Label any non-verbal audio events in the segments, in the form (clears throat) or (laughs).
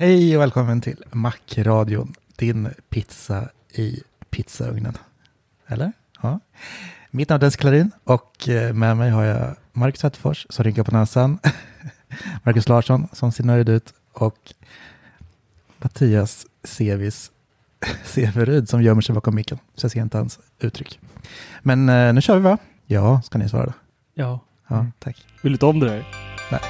Hej och välkommen till Macradion, din pizza i pizzaugnen. Eller? Ja. Mitt namn är Dennis Klarin och eh, med mig har jag Marcus Zetterfors som rynkar på näsan, (laughs) Marcus Larsson som ser nöjd ut och Mattias Sevis (laughs) Severud som gömmer sig bakom micken. Så jag ser inte hans uttryck. Men eh, nu kör vi va? Ja, ska ni svara då? Ja. Ja, tack. Vill du inte om det där? Nej,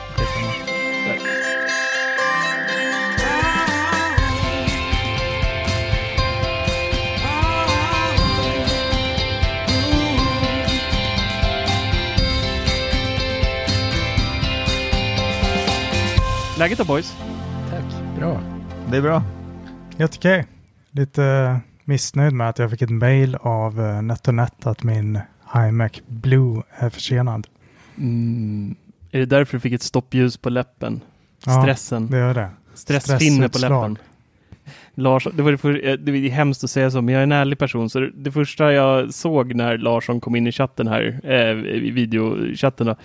Läget då boys? Tack, bra. Det är bra. Helt okej. Lite eh, missnöjd med att jag fick ett mail av NetOnNet att min iMac Blue är försenad. Mm. Är det därför du fick ett stoppljus på läppen? Ja, Stressen? Det gör det. Stressfinne på läppen? Lars, det var det, för, eh, det är hemskt att säga så, men jag är en ärlig person. Så det, det första jag såg när Larsson kom in i chatten här, eh, i videochatten, då,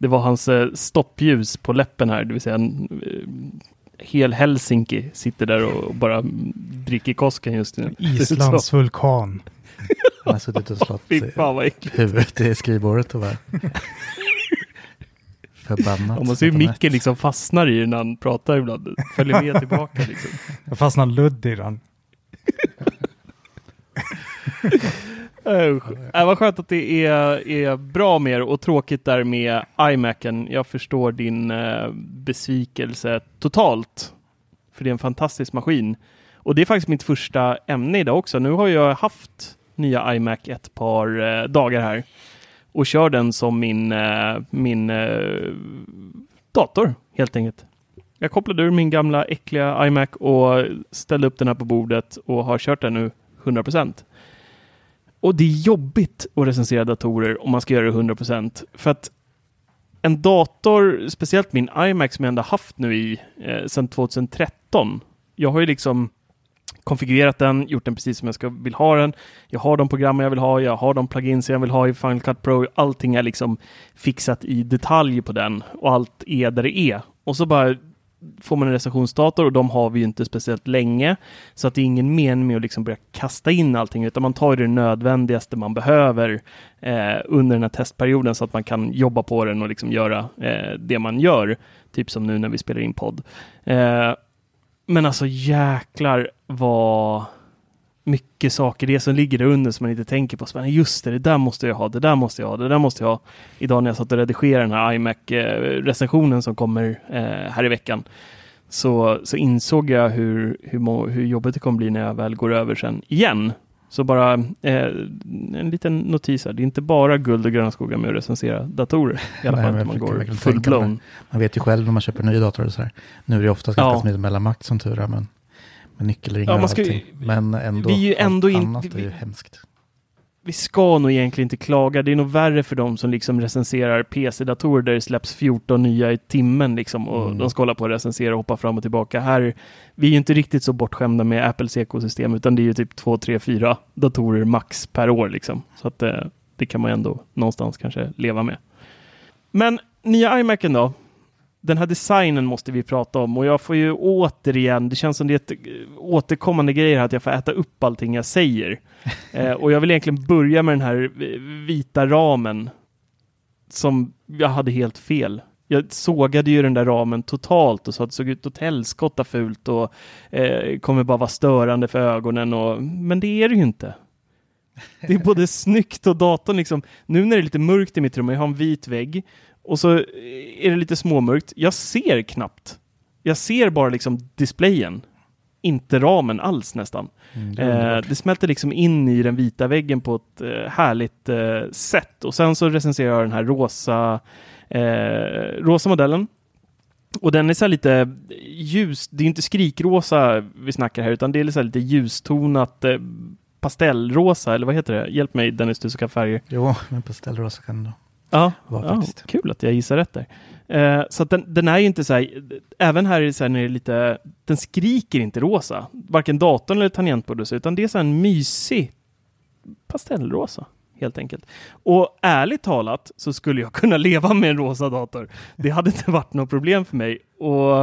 det var hans eh, stoppljus på läppen här, det vill säga en eh, hel Helsinki sitter där och bara dricker Kosken just nu. (laughs) Islands vulkan. Han har suttit och slått äckligt. huvudet i skrivbordet och bara (laughs) förbannat. Ja, man ser hur micken liksom fastnar i den när han pratar ibland. Följer med tillbaka liksom. Jag fastnade ludd i den. (laughs) Usch. Äh, vad skönt att det är, är bra med er och tråkigt där med iMacen. Jag förstår din eh, besvikelse totalt. För det är en fantastisk maskin. Och det är faktiskt mitt första ämne idag också. Nu har jag haft nya iMac ett par eh, dagar här och kör den som min, eh, min eh, dator helt enkelt. Jag kopplade ur min gamla äckliga iMac och ställde upp den här på bordet och har kört den nu 100%. Och det är jobbigt att recensera datorer om man ska göra det 100%. För att en dator, speciellt min iMac som jag ändå haft nu i eh, sedan 2013. Jag har ju liksom konfigurerat den, gjort den precis som jag ska, vill ha den. Jag har de programmen jag vill ha, jag har de plugins jag vill ha i Final Cut Pro. Allting är liksom fixat i detalj på den och allt är där det är. Och så bara får man en recensionsdator och de har vi ju inte speciellt länge. Så att det är ingen mening med att liksom börja kasta in allting, utan man tar det nödvändigaste man behöver eh, under den här testperioden så att man kan jobba på den och liksom göra eh, det man gör. Typ som nu när vi spelar in podd. Eh, men alltså jäklar vad mycket saker det som ligger där under som man inte tänker på. Så man, just det, det där måste jag ha, det där måste jag ha, det där måste jag ha. Idag när jag satt och redigerade den här iMac-recensionen som kommer eh, här i veckan så, så insåg jag hur, hur, hur jobbigt det kommer bli när jag väl går över sen igen. Så bara eh, en liten notis här. Det är inte bara guld och gröna skogar med att recensera datorer. I alla fall när man går tänka full-blown. Man vet ju själv när man köper en ny dator och så här. Nu är det oftast ganska Ja. smidigt mellan Mac som tur är, men med nyckelringar Ja, man och ska ju- allting. Men ändå, vi är ju ändå in- annat är vi- ju hemskt. vi ska nog egentligen inte klaga. Det är nog värre för dem som liksom recenserar PC-datorer där det släpps 14 nya i timmen liksom och Mm. de ska hålla på och recensera och hoppa fram och tillbaka. Här, vi är ju inte riktigt så bortskämda med Apples ekosystem utan det är ju typ 2, 3, 4 datorer max per år liksom. Så att eh, det kan man ändå någonstans kanske leva med. Men nya iMacen då? Den här designen måste vi prata om och jag får ju återigen, det känns som det är ett eh, återkommande grej här att jag får äta upp allting jag säger. (laughs) Eh, och jag vill egentligen börja med den här eh, vita ramen som jag hade helt fel. Jag sågade ju den där ramen totalt och sa att det såg ut åt helskotta fult och eh, kommer bara vara störande för ögonen. Och, men det är det ju inte. Det är både (laughs) snyggt och datorn liksom. Nu när det är lite mörkt i mitt rum och jag har en vit vägg och så är det lite småmörkt. Jag ser knappt. Jag ser bara liksom displayen. Inte ramen alls nästan. Mm, det Eh, det smälter liksom in i den vita väggen på ett eh, härligt eh, sätt. Och sen så recenserar jag den här rosa, eh, rosa modellen. Och den är så lite ljus, det är inte skrikrosa vi snackar här, utan det är så lite ljustonat eh, pastellrosa, eller vad heter det? Hjälp mig Dennis, du som kan färger. Jo, men pastellrosa kan det Ja, ja kul att jag gissar rätt där. Eh, så den, den är ju inte så här, även här är det så här när det är lite, den skriker inte rosa, varken datorn eller tangentbordet, utan det är så här en mysig pastellrosa helt enkelt. Och ärligt talat så skulle jag (laughs) kunna leva med en rosa dator. Det hade inte varit något problem för mig. Och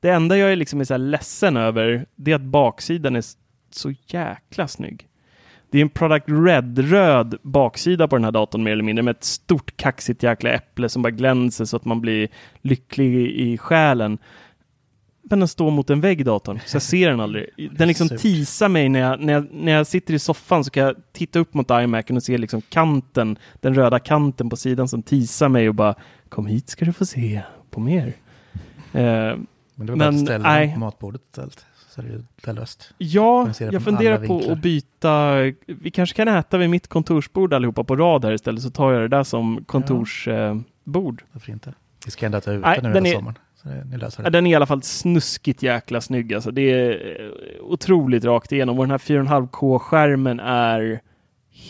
det Det enda jag är liksom är så här ledsen över, det är att baksidan är så jäkla snygg. Det är en Product Red-röd baksida på den här datorn mer eller mindre med ett stort kaxigt jäkla äpple som bara glänser så att man blir lycklig i, själen. Men den står mot en vägg datorn, så jag ser den aldrig. (laughs) Den liksom teasar mig när jag, när, jag, när jag sitter i soffan så kan jag titta upp mot iMacen och se liksom kanten, den röda kanten på sidan som teasar mig och bara kom hit ska du få se på mer. Eh, Men det var bara att ställa nej. på matbordet istället. Så är det ju löst. Ja, jag funderar på att byta. Vi kanske kan äta vid mitt kontorsbord allihopa på rad här istället så tar jag det där som kontorsbord. Varför inte? Vi ska ändå ta ut Nej, nu hela är- sommaren. Ja, den är i alla fall snuskigt jäkla snygg. Alltså. Det är eh, otroligt rakt igenom och den här 4,5K-skärmen är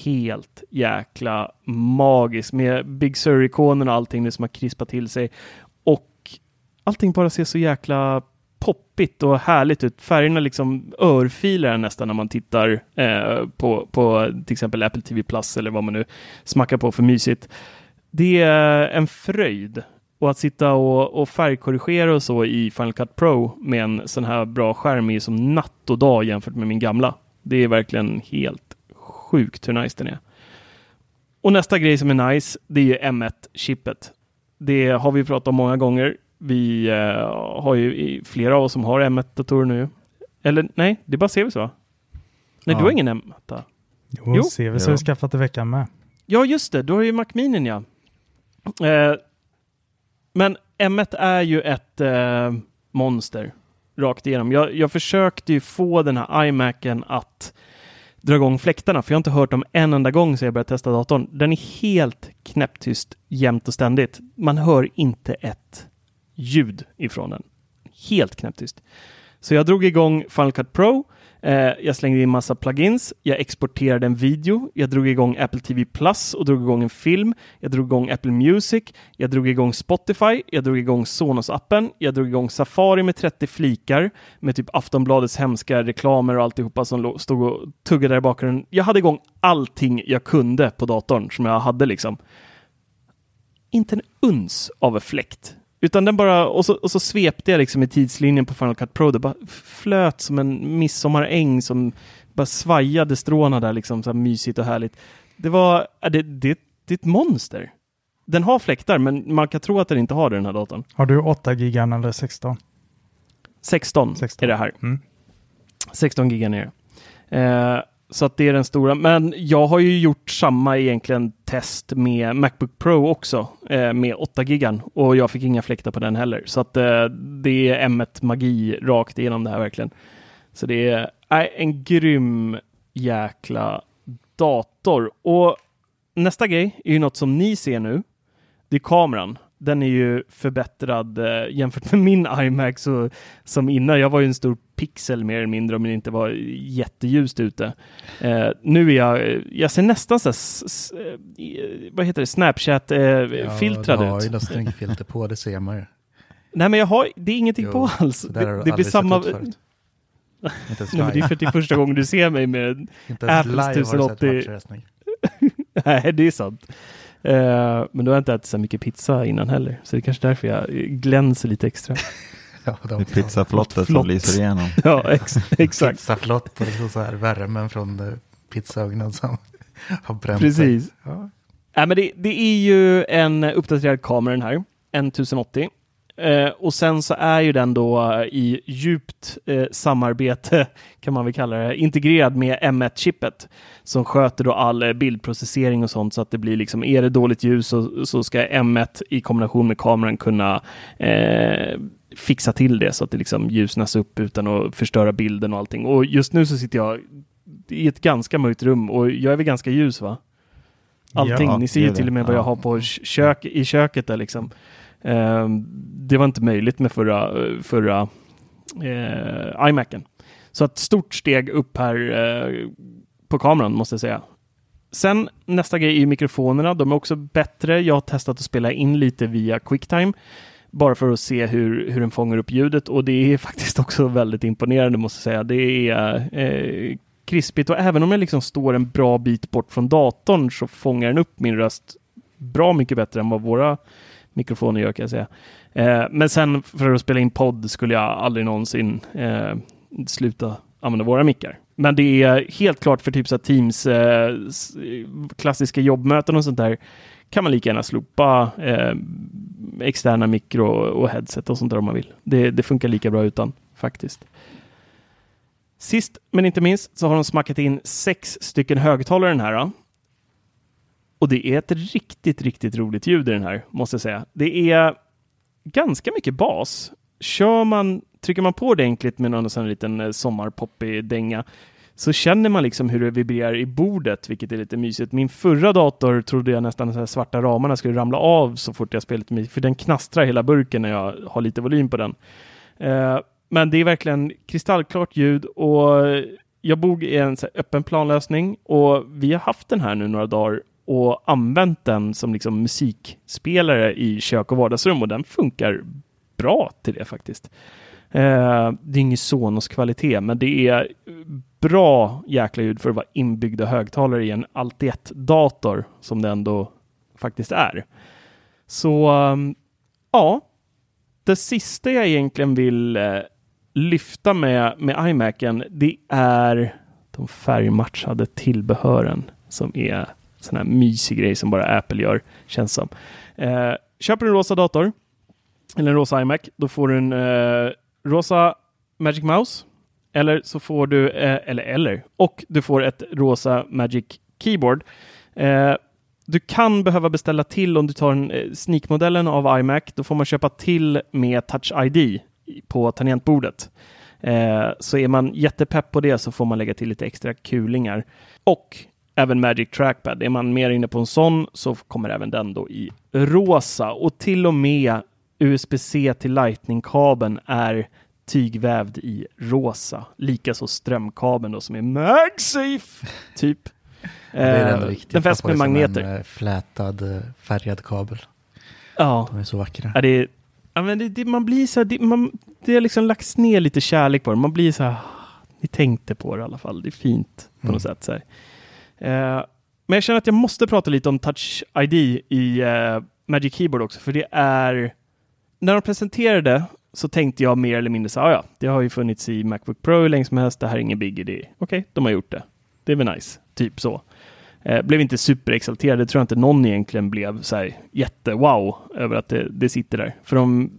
helt jäkla magisk med Big Sur-ikonen och allting det som har krispat till sig. Och allting bara ser så jäkla poppigt och härligt ut. Färgerna liksom örfilar nästan när man tittar eh, på, på till exempel Apple TV Plus eller vad man nu smackar på för mysigt. Det är en fröjd. Och att sitta och, och färgkorrigera och så i Final Cut Pro med en sån här bra skärm är som natt och dag jämfört med min gamla. Det är verkligen helt sjukt hur nice den är. Och nästa grej som är nice, det är ju M1-chippet. Det har vi pratat om många gånger. Vi eh, har ju flera av oss som har M1-datorer nu. Eller nej, det är bara CVs va? Nej, Ja. du har ingen M1? Jo, Jo. CVC har vi skaffat i veckan med. Ja, just det. Du har ju Mac Mini, ja. Eh, men M1 är ju ett eh, monster rakt igenom. Jag, jag försökte ju få den här iMacen att dra igång fläktarna, för jag har inte hört dem en enda gång sedan jag började testa datorn. Den är helt knäpptyst jämt och ständigt. Man hör inte ett ljud ifrån den. Helt knäpptyst. Så jag drog igång Final Cut Pro. Eh, jag slängde in massa plugins. Jag exporterade en video. Jag drog igång Apple TV Plus och drog igång en film. Jag drog igång Apple Music. Jag drog igång Spotify. Jag drog igång Sonos-appen. Jag drog igång Safari med 30 flikar med typ Aftonbladets hemska reklamer och alltihopa som stod och tuggade där i bakgrunden. Jag hade igång allting jag kunde på datorn som jag hade liksom. Inte en uns av fläkt. Utan den bara, och så, och så svepte jag liksom i tidslinjen på Final Cut Pro. Det bara flöt som en midsommaräng som bara svajade stråna där liksom, så här mysigt och härligt. Det var, det, det, det är ett monster. Den har fläktar, men man kan tro att den inte har det, den här datorn. Har du 8 gigan eller 16? 16, 16. är det här. Mm. 16 giga ner. Eh, så att det är den stora. Men jag har ju gjort samma egentligen test med Macbook Pro också eh, med 8 gigan och jag fick inga fläktar på den heller. Så att eh, det är M1-magi rakt igenom det här verkligen. Så det är eh, en grym jäkla dator. Och nästa grej är ju något som ni ser nu. Det är kameran. Den är ju förbättrad eh, jämfört med min iMac så, som innan. Jag var ju en stor pixel mer eller mindre om det inte var jätteljust ute. Eh, nu är jag, jag ser nästan så här, eh, vad heter det, Snapchat-filtrad Ja, du har ju ut. något snyggt filter på, det ser man ju. Nej men jag har, det är ingenting Jo, på alls. Det, du det blir samma... ut (laughs) Nej, men det är för att det är första gången du ser mig med (laughs) Apples live har du sett 1080. matcher, hästning. Nej, det är sant. Eh, men då har jag inte ätit så mycket pizza innan heller, så det är kanske därför jag glänser lite extra. (laughs) Ja, de, (laughs) (laughs) Det är pizzaflottet Flott. som lyser igenom. ja, ex exakt. Pizzaflott och liksom så här värmen från eh, pizzaugnen som har bränt sig. Precis. Ja. Nej, men det, det är ju en uppdaterad kamera den här, en 1080. Eh, och sen så är ju den då i djupt eh, samarbete, (laughs) kan man väl kalla det, integrerad med M1-chippet som sköter då all eh, bildprocessering och sånt så att det blir liksom, är det dåligt ljus så, så ska M1 i kombination med kameran kunna eh, fixa till det så att det liksom ljusnas upp utan att förstöra bilden och allting. Och just nu så sitter jag i ett ganska mörkt rum och jag är väl ganska ljus va? Allting. Ja, Ni ser ju till och med vad jag Ja. har på kök, i köket där liksom. Ehm, det var inte möjligt med förra, förra eh, iMacen. Så ett stort steg upp här eh, på kameran måste jag säga. Sen nästa grej är ju mikrofonerna. De är också bättre. Jag har testat att spela in lite via Quicktime bara för att se hur, hur den fångar upp ljudet och det är (laughs) faktiskt också väldigt imponerande måste jag säga. Det är eh, krispigt och även om jag liksom står en bra bit bort från datorn så fångar den upp min röst bra mycket bättre än vad våra mikrofoner gör kan jag säga. Eh, men sen för att spela in podd skulle jag aldrig någonsin eh, sluta använda våra mickar. Men det är helt klart för typ så Teams eh, klassiska jobbmöten och sånt där kan man lika gärna slopa eh, externa mikro och headset och sånt där om man vill. Det, det funkar lika bra utan faktiskt. Sist men inte minst så har de smackat in sex stycken högtalare den här. Och det är ett riktigt, riktigt roligt ljud i den här, måste jag säga. Det är ganska mycket bas. Kör man, trycker man på ordentligt med någon sån liten eh, sommarpoppig dänga så känner man liksom hur det vibrerar i bordet, vilket är lite mysigt. Min förra dator trodde jag nästan att svarta ramarna skulle ramla av så fort jag spelade med, för den knastrar hela burken när jag har lite volym på den. Uh, men det är verkligen kristallklart ljud och jag bor i en öppen planlösning och vi har haft den här nu några dagar och använt den som liksom musikspelare i kök och vardagsrum och den funkar bra till det faktiskt. Eh, det är ingen Sonos-kvalitet, men det är bra jäkla ljud för att vara inbyggda högtalare i en Alti-dator som det ändå faktiskt är. Så ehm, ja, det sista jag egentligen vill eh, lyfta med, med iMacen, det är de färgmatchade tillbehören som är sån här mysig grej som bara Apple gör, känns som. Eh, köper du en rosa dator, eller en rosa iMac, då får du en eh, rosa Magic Mouse, eller så får du, eh, eller eller, och du får ett rosa Magic Keyboard. Eh, du kan behöva beställa till om du tar en eh, sneakmodellen av iMac. Då får man köpa till med Touch ID på tangentbordet. Eh, så är man jättepepp på det så får man lägga till lite extra kulingar. Och även Magic Trackpad. Är man mer inne på en sån så kommer även den då i rosa och till och med USB-C till Lightning-kabeln är tygvävd i rosa. Likaså strömkabeln då som är MagSafe, (laughs) typ. det är viktiga. Den fästs med magneter. En eh, flätad eh, färgad kabel. Ja. De är så vackra. Ja, det är, ja, men det, det, man blir så här, det, man, det har liksom lagts ner lite kärlek på det. Man blir så här, ni tänkte på det i alla fall. Det är fint på mm. något sätt. Så uh, Eh, men jag känner att jag måste prata lite om Touch ID i uh, Magic Keyboard också, för det är när de presenterade så tänkte jag mer eller mindre så här, ja, det har ju funnits i Macbook Pro hur länge som helst, det här är ingen big idé. Okej, okay, de har gjort det. Det är väl nice, typ så. Eh, blev inte superexalterad, det tror jag inte någon egentligen blev så här jätte-wow över att det, det, sitter där. För de,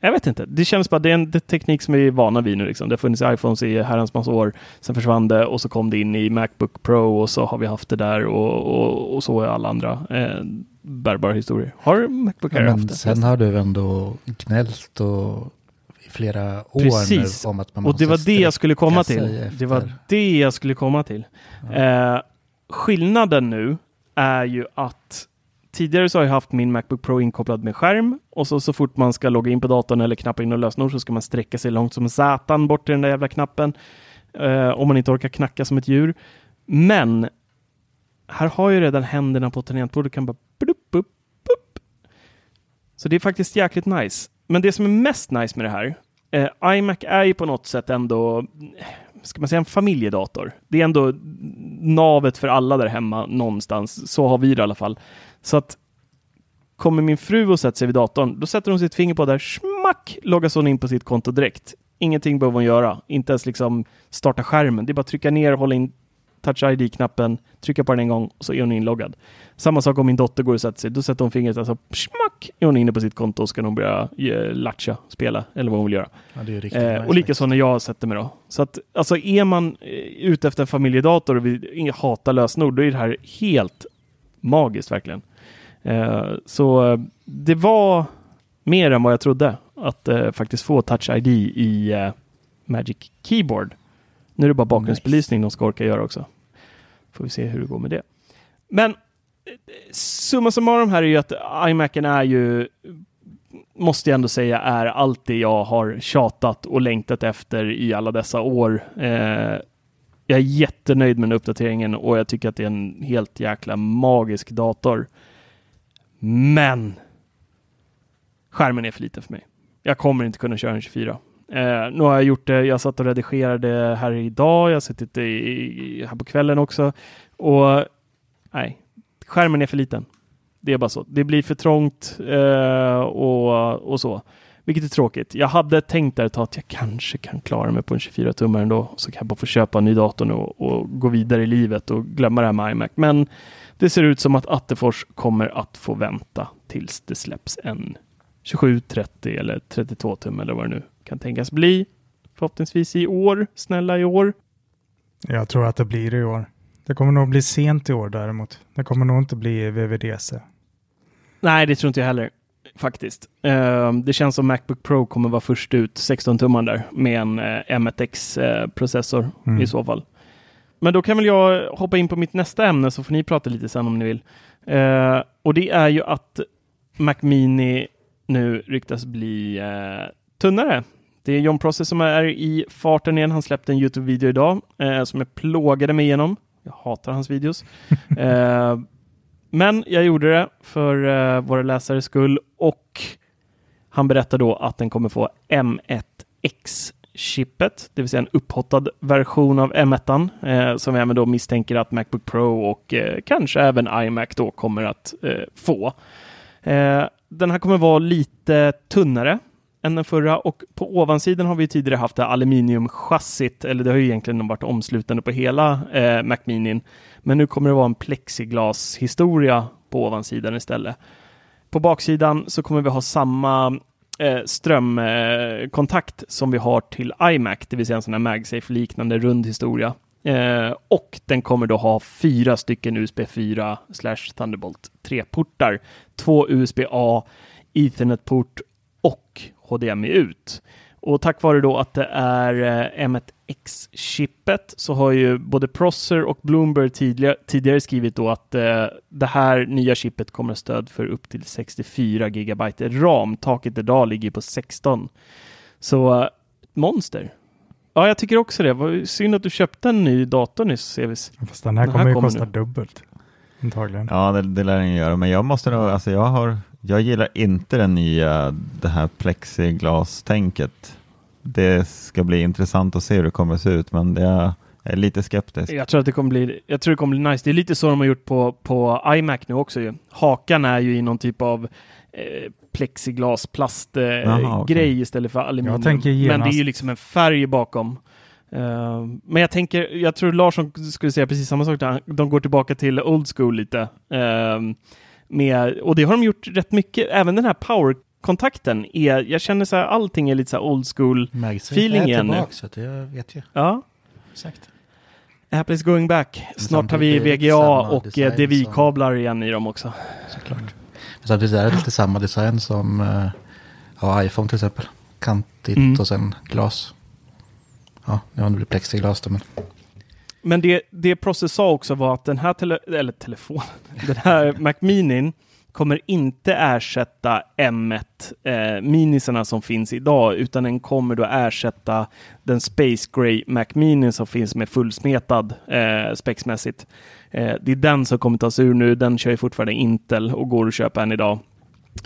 jag vet inte, det känns bara, det är en teknik som vi är vana vid nu liksom. Det har funnits iPhones i herrans massa år, sen försvann det och så kom det in i Macbook Pro och så har vi haft det där och, och, och så är alla andra. Eh, bärbara historier. Har Macbook Air ja, haft det? Sen har du ändå gnällt och i flera år Precis. nu om att man och det var det jag skulle komma till. Det var det jag skulle komma till. Ja. Eh, skillnaden nu är ju att tidigare så har jag haft min Macbook Pro inkopplad med skärm och så, så fort man ska logga in på datorn eller knappa in och lösenord så ska man sträcka sig långt som satan bort till den där jävla knappen. Eh, om man inte orkar knacka som ett djur. Men här har ju redan händerna på tangentbordet kan bara blup, blup, blup. Så det är faktiskt jäkligt nice. Men det som är mest nice med det här, eh, iMac är ju på något sätt ändå, ska man säga en familjedator. Det är ändå navet för alla där hemma någonstans. Så har vi det i alla fall. Så att kommer min fru och sätter sig vid datorn, då sätter hon sitt finger på där, smack, loggas hon in på sitt konto direkt. Ingenting behöver hon göra, inte ens liksom starta skärmen. Det är bara att trycka ner, hålla in touch ID-knappen, trycka på den en gång och så är hon inloggad. Samma sak om min dotter går och sätter sig, då sätter hon fingret, alltså smack, är hon inne på sitt konto och ska nog börja eh, latcha, spela eller vad hon vill göra. Ja, eh, och likaså när jag sätter mig då. Så att alltså är man eh, ute efter en familjedator och vill hata lösenord, då är det här helt magiskt verkligen. Eh, så eh, det var mer än vad jag trodde att eh, faktiskt få touch ID i eh, Magic Keyboard. Nu är det bara bakgrundsbelysning nice. de ska orka göra också. Får vi se hur det går med det. Men summa summarum här är ju att iMacen är ju, måste jag ändå säga, är allt det jag har tjatat och längtat efter i alla dessa år. Eh, jag är jättenöjd med den uppdateringen och jag tycker att det är en helt jäkla magisk dator. Men skärmen är för liten för mig. Jag kommer inte kunna köra en 24. Eh, nu har jag gjort det. Jag satt och redigerade här idag. Jag har suttit i, här på kvällen också. Och nej, skärmen är för liten. Det är bara så. Det blir för trångt eh, och, och så. Vilket är tråkigt. Jag hade tänkt där ett tag att jag kanske kan klara mig på en 24 tummare ändå. Så kan jag bara få köpa en ny dator nu och, och, gå vidare i livet och glömma det här med iMac. Men det ser ut som att Attefors kommer att få vänta tills det släpps en 27, 30 eller 32 tum eller vad det nu kan tänkas bli. Förhoppningsvis i år. Snälla i år. Jag tror att det blir i år. Det kommer nog bli sent i år däremot. Det kommer nog inte bli VVDC. Nej, det tror inte jag heller faktiskt. Uh, det känns som Macbook Pro kommer vara först ut 16 tummar där med en uh, M1X-processor uh, mm. i så fall. Men då kan väl jag hoppa in på mitt nästa ämne så får ni prata lite sen om ni vill. Uh, och det är ju att Mac Mini nu ryktas bli uh, tunnare. Det är John Prosser som är i farten igen. Han släppte en Youtube-video idag uh, som jag plågade mig igenom. Jag hatar hans videos. (laughs) Men jag gjorde det för uh, våra läsares skull och han berättar då att den kommer få M1X-chippet, det vill säga en upphottad version av M1 eh, som vi även då misstänker att Macbook Pro och eh, kanske även iMac då kommer att eh, få. Eh, den här kommer vara lite tunnare än den förra och på ovansidan har vi tidigare haft det aluminiumchassit, eller det har ju egentligen varit omslutande på hela eh, Mac Mini. Men nu kommer det vara en plexiglashistoria på ovansidan istället. På baksidan så kommer vi ha samma eh, strömkontakt eh, som vi har till iMac, det vill säga en sån här MagSafe-liknande rund historia. Eh, och den kommer då ha fyra stycken USB 4 Thunderbolt 3-portar, två USB-A, Ethernet-port HDMI ut. Och tack vare då att det är eh, M1X-chippet så har ju både Prosser och Bloomberg tidigare, skrivit då att eh, det här nya chippet kommer att stöd för upp till 64 GB ram. Taket idag ligger på 16. Så eh, monster. Ja, jag tycker också det. Var synd att du köpte en ny dator nyss, Sevis. Fast den här den kommer här ju kommer kosta nu. dubbelt. Antagligen. Ja, det, det lär den göra. Men jag måste nog, alltså jag har jag gillar inte den nya, det här plexiglas-tänket. Det ska bli intressant att se hur det kommer att se ut, men jag är lite skeptisk. Jag tror att det kommer bli, jag tror det kommer bli nice. Det är lite så de har gjort på, på iMac nu också ju. Hakan är ju i någon typ av eh, plexiglas plastgrej eh, okay. istället för aluminium. Men det är ju liksom en färg bakom. Uh, men jag tänker, jag tror Larsson skulle säga precis samma sak. Där. De går tillbaka till old school lite. Uh, med, och det har de gjort rätt mycket. Även den här power-kontakten är, jag känner så här, allting är lite så här old school feeling igen nu. Så jag vet ju. Ja. Exakt. Apple is going back. Snart har vi VGA och eh, DVI-kablar igen i dem också. Såklart. Men samtidigt är det lite samma design som uh, ja, iPhone till exempel. Kantigt mm. och sen glas. Ja, nu har det blivit plexiglas då, men men det, det Process sa också var att den här tele, eller telefonen, (laughs) den här Mac Mini kommer inte ersätta M1 eh, minisarna som finns idag, utan den kommer då ersätta den Space Gray Mac Mini som finns med fullsmetad eh, spexmässigt. Eh, det är den som kommer tas ur nu. Den kör ju fortfarande Intel och går att köpa än idag.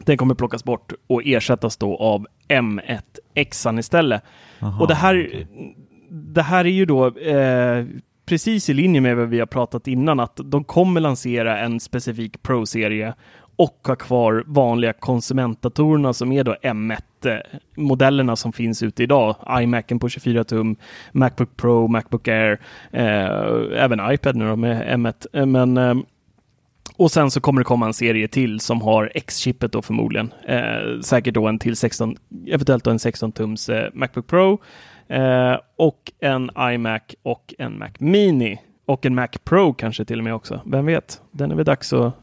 Den kommer plockas bort och ersättas då av M1X istället. Aha, och det här, okay. det här är ju då eh, precis i linje med vad vi har pratat innan, att de kommer lansera en specifik Pro-serie och ha kvar vanliga konsumentdatorerna som är då M1-modellerna som finns ute idag. iMacen på 24 tum, Macbook Pro, Macbook Air, eh, även iPad nu då med M1. Men, eh, och sen så kommer det komma en serie till som har X-chippet då förmodligen. Eh, säkert då en till 16, eventuellt då en 16 tums eh, Macbook Pro Eh, och en iMac och en Mac Mini. Och en Mac Pro kanske till och med också. Vem vet? Den är väl dags att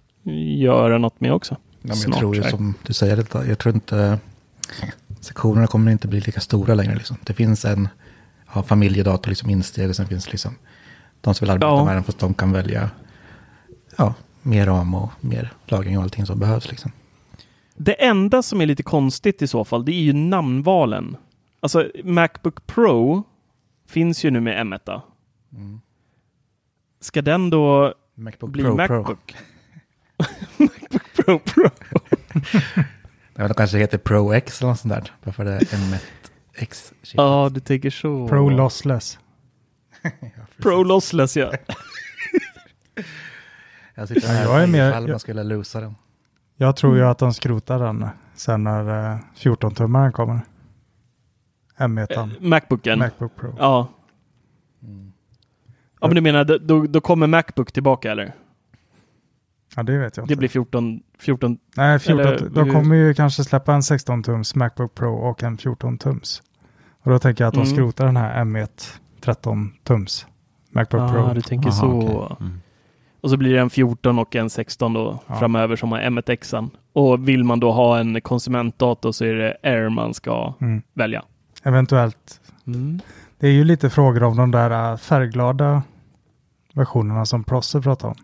göra något med också. Ja, jag tror ju som du säger, jag tror inte sektionerna kommer inte bli lika stora längre. Liksom. Det finns en ja, familjedator liksom insteg och sen finns liksom de som vill arbeta ja. med den fast de kan välja ja, mer ram och mer lagring och allting som behövs. Liksom. Det enda som är lite konstigt i så fall, det är ju namnvalen. Alltså Macbook Pro finns ju nu med M1. Mm. Ska den då Macbook bli Pro Macbook? Pro. (laughs) Macbook Pro Pro. (laughs) ja, det kanske heter Pro X eller något sånt där. Bara för det är M1 X. Ja, du tänker så. Pro Lossless. (laughs) ja, Pro Lossless, ja. jag sitter här jag är med. Ifall man skulle losa den. Jag tror ju Mm. att de skrotar den sen när eh, 14-tummaren kommer. M1, Eh, Macbooken. Macbook Pro. Ja. Mm. ja, men du menar då- då, kommer Macbook tillbaka eller? Ja, det vet jag inte. Det blir 14, 14 Nej, 14, eller de hur- kommer ju kanske släppa en 16-tums Macbook Pro och en 14-tums. Och då tänker jag att de Mm. skrotar den här M1 13-tums Macbook ah, Pro. du tänker Aha, så. okej. Mm. Och så blir det en 14 och en 16 då Ja. framöver som har M1Xan. Och vill man då ha en konsumentdator så är det Air man ska Mm. välja. Eventuellt. Det är ju lite frågor om de där äh, färgglada versionerna som Prosser pratade om.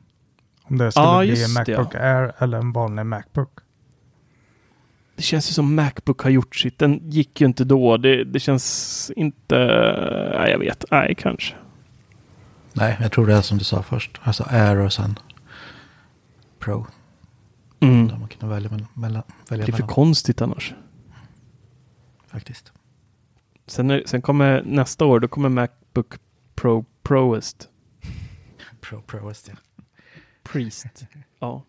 Om det skulle Ja, bli en det, Macbook Air eller en vanlig Macbook. Det känns ju som Macbook har gjort sitt. Den gick ju inte då. Det, det känns inte... Nej, jag vet. Nej, kanske. Nej, jag tror det är som du sa först. Alltså Air och sen Pro. Mm. Där man kan välja mellan. mellan välja Det är för mellan konstigt annars. faktiskt. Sen, är, sen kommer nästa år, då kommer Macbook Pro Proest. Pro, Pro just det. Priest. Ja.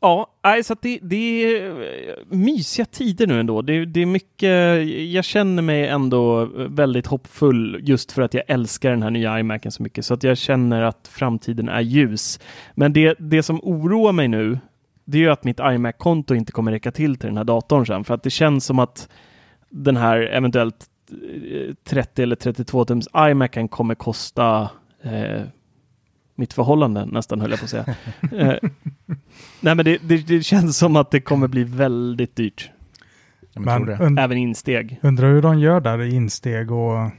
Ja, så det, det är eh, mysiga tider nu ändå. Det, det är mycket, jag känner mig ändå väldigt hoppfull just för att jag älskar den här nya iMacen så mycket. Så att jag känner att framtiden är ljus. Men det, det som oroar mig nu, det är ju att mitt iMac-konto inte kommer räcka till till den här datorn sen. För att det känns som att den här eventuellt eh, 30 eller 32 tums iMacen kommer kosta eh, mitt förhållande nästan höll jag på att säga. (laughs) eh, nej men det, det, det känns som att det kommer bli väldigt dyrt. Men Även insteg. undrar hur de gör där i insteg och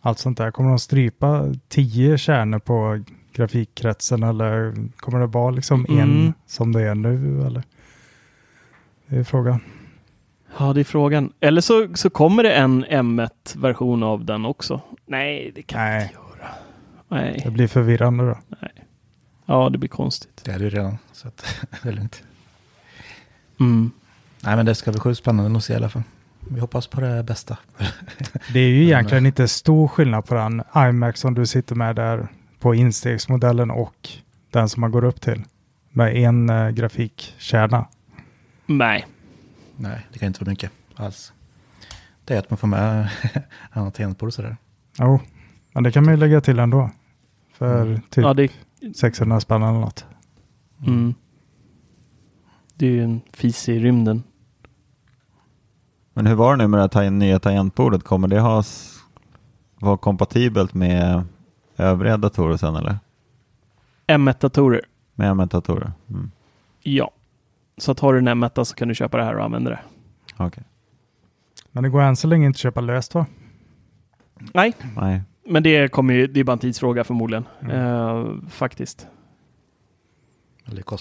allt sånt där. Kommer de strypa tio kärnor på grafikkretsen eller kommer det vara liksom Mm. en som det är nu? Eller? Det är frågan. Ja, det är frågan. Eller så, så kommer det en M1-version av den också. Nej, det kan Nej. inte göra. Nej. Det blir förvirrande då. Ja, det blir konstigt. Det är det redan. Så att, det är lugnt. Mm. Nej, men det ska bli sjukt spännande att se i alla fall. Vi hoppas på det bästa. (laughs) Det är ju egentligen inte stor skillnad på den iMac som du sitter med där på instegsmodellen och den som man går upp till. Med en eh, grafikkärna. Nej. Nej, det kan inte vara mycket alls. Det är att man får med (laughs) annat tangentbord och sådär. Jo, men det kan man ju lägga till ändå. För Mm. typ Ja, det, 600 spänn eller något. mm. det är ju en fis i rymden. Men hur var det nu med det här ta- nya tangentbordet? Kommer det ha vara kompatibelt med övriga datorer sen eller? M1-datorer. Med M1-datorer? Mm. Ja. Så att har du en M1 så kan du köpa det här och använda det. Okej. Men det går än så länge inte att köpa löst va? Nej, Nej. men det kommer ju, det är bara en tidsfråga förmodligen. Mm. Eh, faktiskt.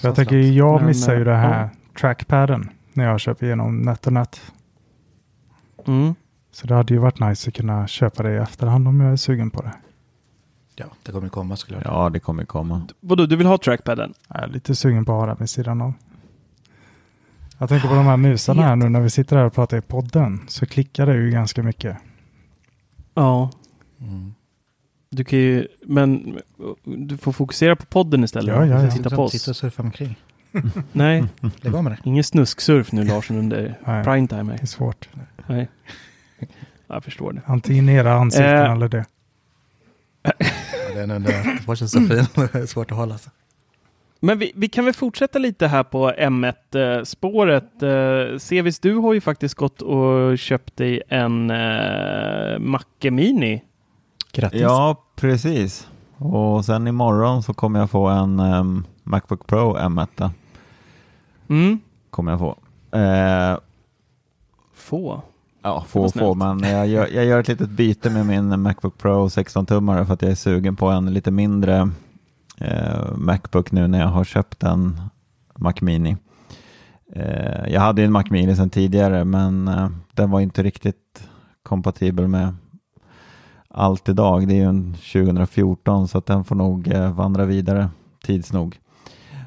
Jag tänker jag Men, missar ju eh, det här trackpaden när jag köper igenom NetOnNet. Mm. Så det hade ju varit nice att kunna köpa det i efterhand om jag är sugen på det. Ja, det kommer komma såklart. Ja, det kommer komma. Vadå, du vill ha trackpaden? Jag är lite sugen på att ha det vid sidan av. Jag tänker på de här musarna här nu när vi sitter här och pratar i podden. Så klickar det ju ganska mycket. Ja. Mm. Du kan ju, men du får fokusera på podden istället. Ja, ja, ja. Titta på Sitta och oss. surfa omkring. (laughs) Nej, Lägg av med det. ingen snusksurf nu Larsson under prime time. Det är svårt. Nej. Jag förstår det. Antingen era ansikten Eh. eller det. Ja, det är under watchen så fin. Det är svårt att hålla sig. Men vi, vi kan väl fortsätta lite här på M1-spåret. Eh, Sevis, du har ju faktiskt gått och köpt dig en eh, Macke Mini. Grattis. Ja, precis. Och sen imorgon så kommer jag få en ehm, Macbook Pro M1. Mm. Kommer jag få. Eh, Få. ja, få snällt. få, men jag gör, jag gör ett litet byte med min Macbook Pro 16-tummare för att jag är sugen på en lite mindre eh, Eh, Macbook nu när jag har köpt en Mac Mini. Eh, jag hade ju en Mac Mini sedan tidigare men eh, den var inte riktigt kompatibel med allt idag. Det är ju en 2014 så att den får nog eh, vandra vidare tids nog.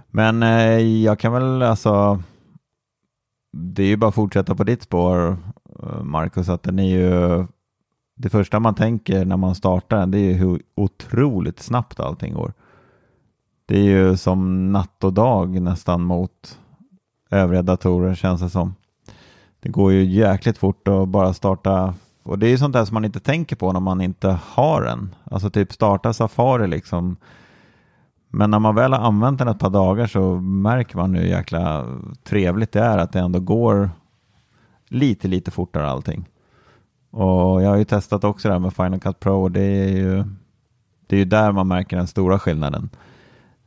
Men eh, jag kan väl alltså det är ju bara att fortsätta på ditt spår eh, Marcus, att den är ju det första man tänker när man startar den det är ju hur otroligt snabbt allting går. Det är ju som natt och dag nästan mot övriga datorer känns det som. Det går ju jäkligt fort att bara starta och det är ju sånt där som man inte tänker på när man inte har den. Alltså typ starta Safari liksom. Men när man väl har använt den ett par dagar så märker man hur jäkla trevligt det är att det ändå går lite, lite fortare allting. Och jag har ju testat också det här med Final Cut Pro och det är ju, det är ju där man märker den stora skillnaden.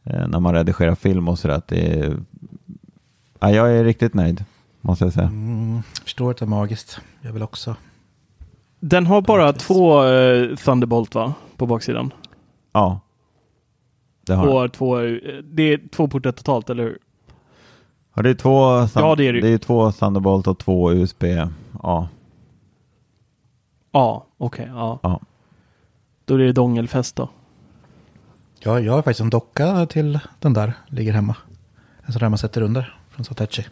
Eh, när man redigerar film och sådär. Det ja, jag är riktigt nöjd, måste jag säga. Mm, förstår att det är magiskt. Jag vill också. Den har bara Faktiskt. två eh, Thunderbolt va? På baksidan. Ja. Det har den. Och två, eh, det är två portar totalt, eller hur? Ja, det är två, Ja, det är det. det är två Thunderbolt och två USB. Ja, Ja, okej. ja. Ja. Då är det dongelfäst då. Ja, jag har faktiskt en docka till den där. Ligger hemma. En sån där man sätter under. Från Satechi.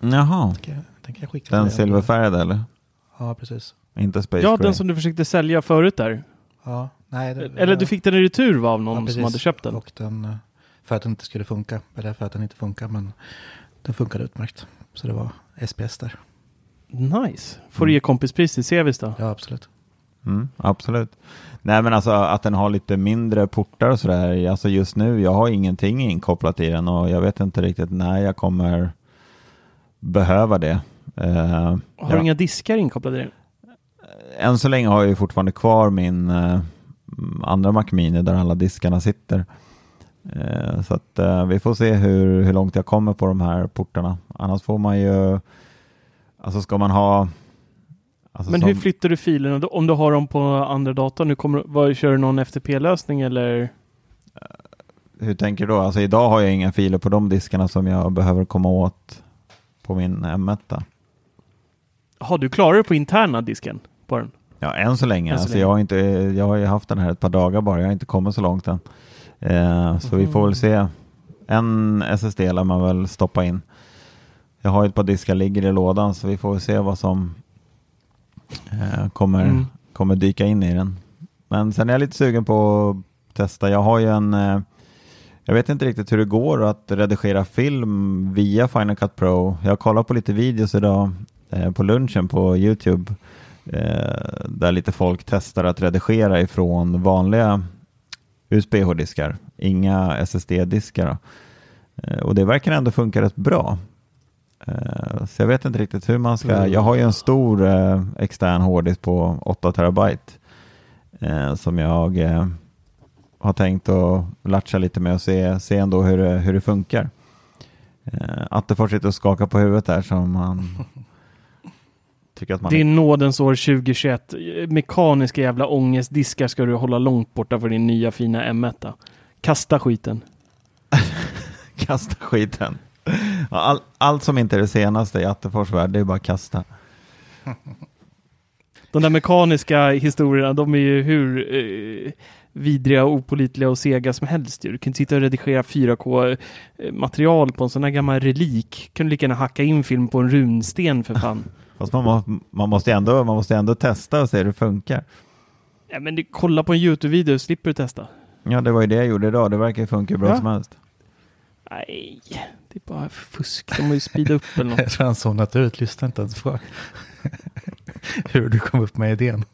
Jaha. Den kan jag skicka Den silverfärgade eller? Ja, precis. Inte Space Ja, Gray? den som du försökte sälja förut där. Ja, nej, det, Eller du fick den i retur va, av någon Ja, som hade köpt den? Och den, eh, för att den inte skulle funka. Eller för att den inte funkar, men den funkade utmärkt. Så det var SPS där. Nice. Får du ge kompispris till Sevis då? Ja, absolut. Mm, absolut. Nej men alltså att den har lite mindre portar och sådär. Alltså just nu, jag har ingenting inkopplat i den och jag vet inte riktigt när jag kommer behöva det. Eh, Har du inga diskar inkopplade i den? Än så länge har jag ju fortfarande kvar min eh, andra Mac Mini där alla diskarna sitter. Eh, så att eh, vi får se hur, hur långt jag kommer på de här portarna. Annars får man ju, alltså ska man ha alltså Men som- hur flyttar du filerna om du har dem på andra datorn? Nu kommer, vad, kör du någon FTP-lösning eller? Hur tänker du då? Alltså idag har jag inga filer på de diskarna som jag behöver komma åt på min M1. Har du klarar det på interna disken på den? Ja, än så länge. Än så alltså, länge. Jag, har inte, jag har ju haft den här ett par dagar bara. Jag har inte kommit så långt än. Eh, så vi får väl se. En SSD lär man väl stoppa in. Jag har ett par diskar ligger i lådan så vi får väl se vad som eh, kommer, Mm. kommer dyka in i den. Men sen är jag lite sugen på att testa. Jag har ju en eh, jag vet inte riktigt hur det går att redigera film via Final Cut Pro. Jag har kollat på lite videos idag eh, på lunchen på Youtube eh, där lite folk testar att redigera ifrån vanliga USB-hårddiskar, inga SSD-diskar. Eh, och det verkar ändå funka rätt bra. Eh, så jag vet inte riktigt hur man ska, Mm. jag har ju en stor eh, extern hårddisk på 8 terabyte eh, som jag har tänkt att latcha lite med och se, se ändå hur det, hur det funkar. Attefors sitter och skakar på huvudet där som han (laughs) tycker att man Det är nådens år 2021. Mekaniska jävla ångestdiskar ska du hålla långt borta för din nya fina M1. Kasta skiten. (laughs) kasta skiten. All, allt som inte är det senaste i Attefors värld, det är bara att kasta. De där mekaniska historierna, de är ju hur eh, vidriga, opolitliga och sega som helst. Du kan sitta och redigera 4K-material på en sån här gammal relik. Kan du lika gärna hacka in film på en runsten för fan. (laughs) Fast man, må, man, måste ändå, man måste ändå testa och se hur det funkar. ja, men du, kolla på en YouTube-video slipper du testa. Ja, det var ju det jag gjorde idag. Det verkar funka hur bra Ja. som helst. Nej, det är bara fusk. De har ju speeda upp eller något. (laughs) Jag tror han zonat ut. Lyssna inte ens på (laughs) hur du kom upp med idén.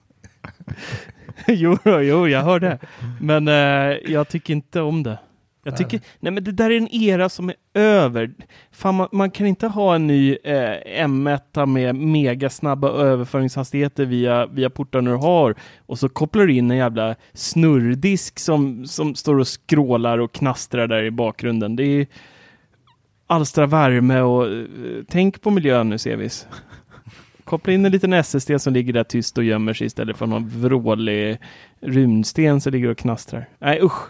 (laughs) jo, jo, jag hör det. Men eh, jag tycker inte om det. Jag tycker, nej men det där är en era som är över. Fan, man, man kan inte ha en ny eh, M1 med megasnabba överföringshastigheter via, via portarna du har och så kopplar du in en jävla snurrdisk som, som står och skrålar och knastrar där i bakgrunden. Det är alstra värme och eh, tänk på miljön nu Sevis. Koppla in en liten SSD som ligger där tyst och gömmer sig istället för någon vrålig runsten som ligger och knastrar. Nej usch.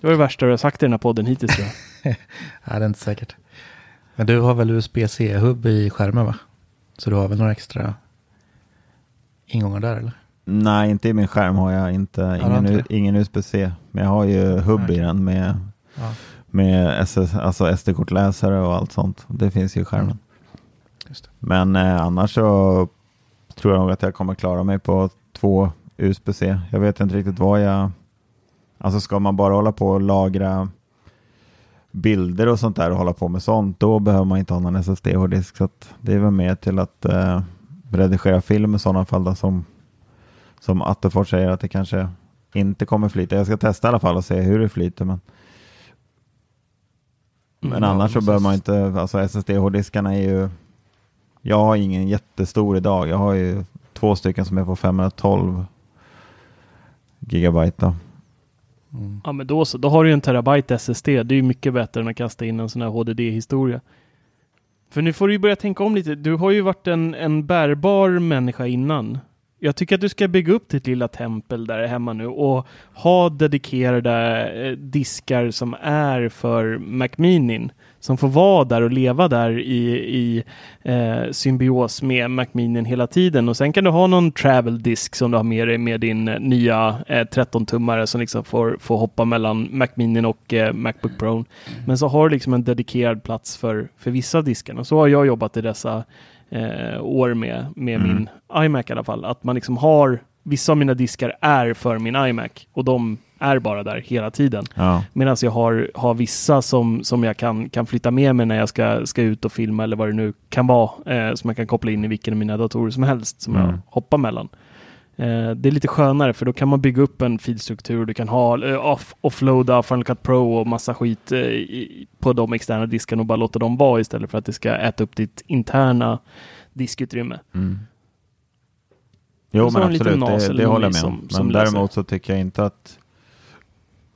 Det var det värsta du har sagt i den här podden hittills tror jag. (laughs) Nej, det är inte säkert. Men du har väl USB-C-hubb i skärmen va? Så du har väl några extra ingångar där eller? Nej, inte i min skärm har jag inte. Ingen, ingen USB-C. Men jag har ju hubb i den med, Ja, med SS, alltså SD-kortläsare och allt sånt. Det finns ju i skärmen. det. Men eh, annars så tror jag nog att jag kommer klara mig på två USB-C. Jag vet inte riktigt vad jag... Alltså ska man bara hålla på och lagra bilder och sånt där och hålla på med sånt, då behöver man inte ha någon SSD-hårddisk. Så det är väl mer till att eh, redigera film i sådana fall då, som, som Attefors säger att det kanske inte kommer flyta. Jag ska testa i alla fall och se hur det flyter. Men, men Mm. annars så behöver man inte, alltså SSD-hårddiskarna är ju, jag har ingen jättestor idag. Jag har ju två stycken som är på 512 gigabyte. Då. Mm. Ja men då så, då har du ju en terabyte SSD. Det är ju mycket bättre än att kasta in en sån här HDD-historia. För nu får du ju börja tänka om lite. Du har ju varit en, en bärbar människa innan. Jag tycker att du ska bygga upp ditt lilla tempel där hemma nu och ha dedikerade eh, diskar som är för Mac Minin. Som får vara där och leva där i, i eh, symbios med Mac Minin hela tiden. Och sen kan du ha någon travel disk som du har med dig med din eh, nya eh, 13-tummare som liksom får, får hoppa mellan Mac Minin och eh, Macbook Pro. Men så har du liksom en dedikerad plats för, för vissa diskarna. Så har jag jobbat i dessa eh, år med, med Mm. min iMac i alla fall. Att man liksom har, vissa av mina diskar är för min iMac och de är bara där hela tiden. Ja. Medan jag har, har vissa som, som jag kan, kan flytta med mig när jag ska, ska ut och filma eller vad det nu kan vara. Eh, som jag kan koppla in i vilken av mina datorer som helst som jag Mm. hoppar mellan. Eh, det är lite skönare för då kan man bygga upp en filstruktur. Du kan ha eh, off, offloada Final Cut Pro och massa skit eh, i, på de externa diskarna och bara låta dem vara istället för att det ska äta upp ditt interna diskutrymme. Mm. Jo men absolut, det, det håller jag med om. Men läser. däremot så tycker jag inte att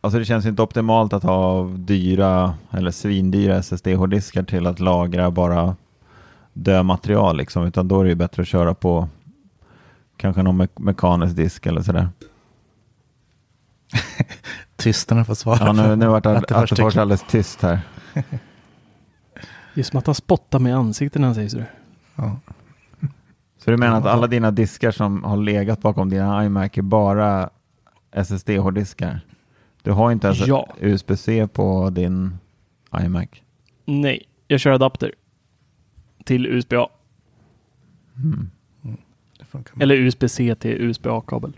Alltså det känns inte optimalt att ha dyra eller svindyra SSD-hårddiskar till att lagra bara dömaterial liksom, utan då är det ju bättre att köra på kanske någon me mekanisk disk eller sådär. (laughs) Tystnaden får svara. Ja, nu, nu vart Attefors alldeles tyst här. (laughs) Det är som att han spottar med ansiktet när han säger sådär. Ja. Så du menar att alla dina diskar som har legat bakom dina iMac är bara SSD-hårddiskar? Du har inte ens Ja. USB-C på din iMac? Nej, jag kör adapter till USB-A. Mm. Funkar. Eller USB-C till USB-A-kabel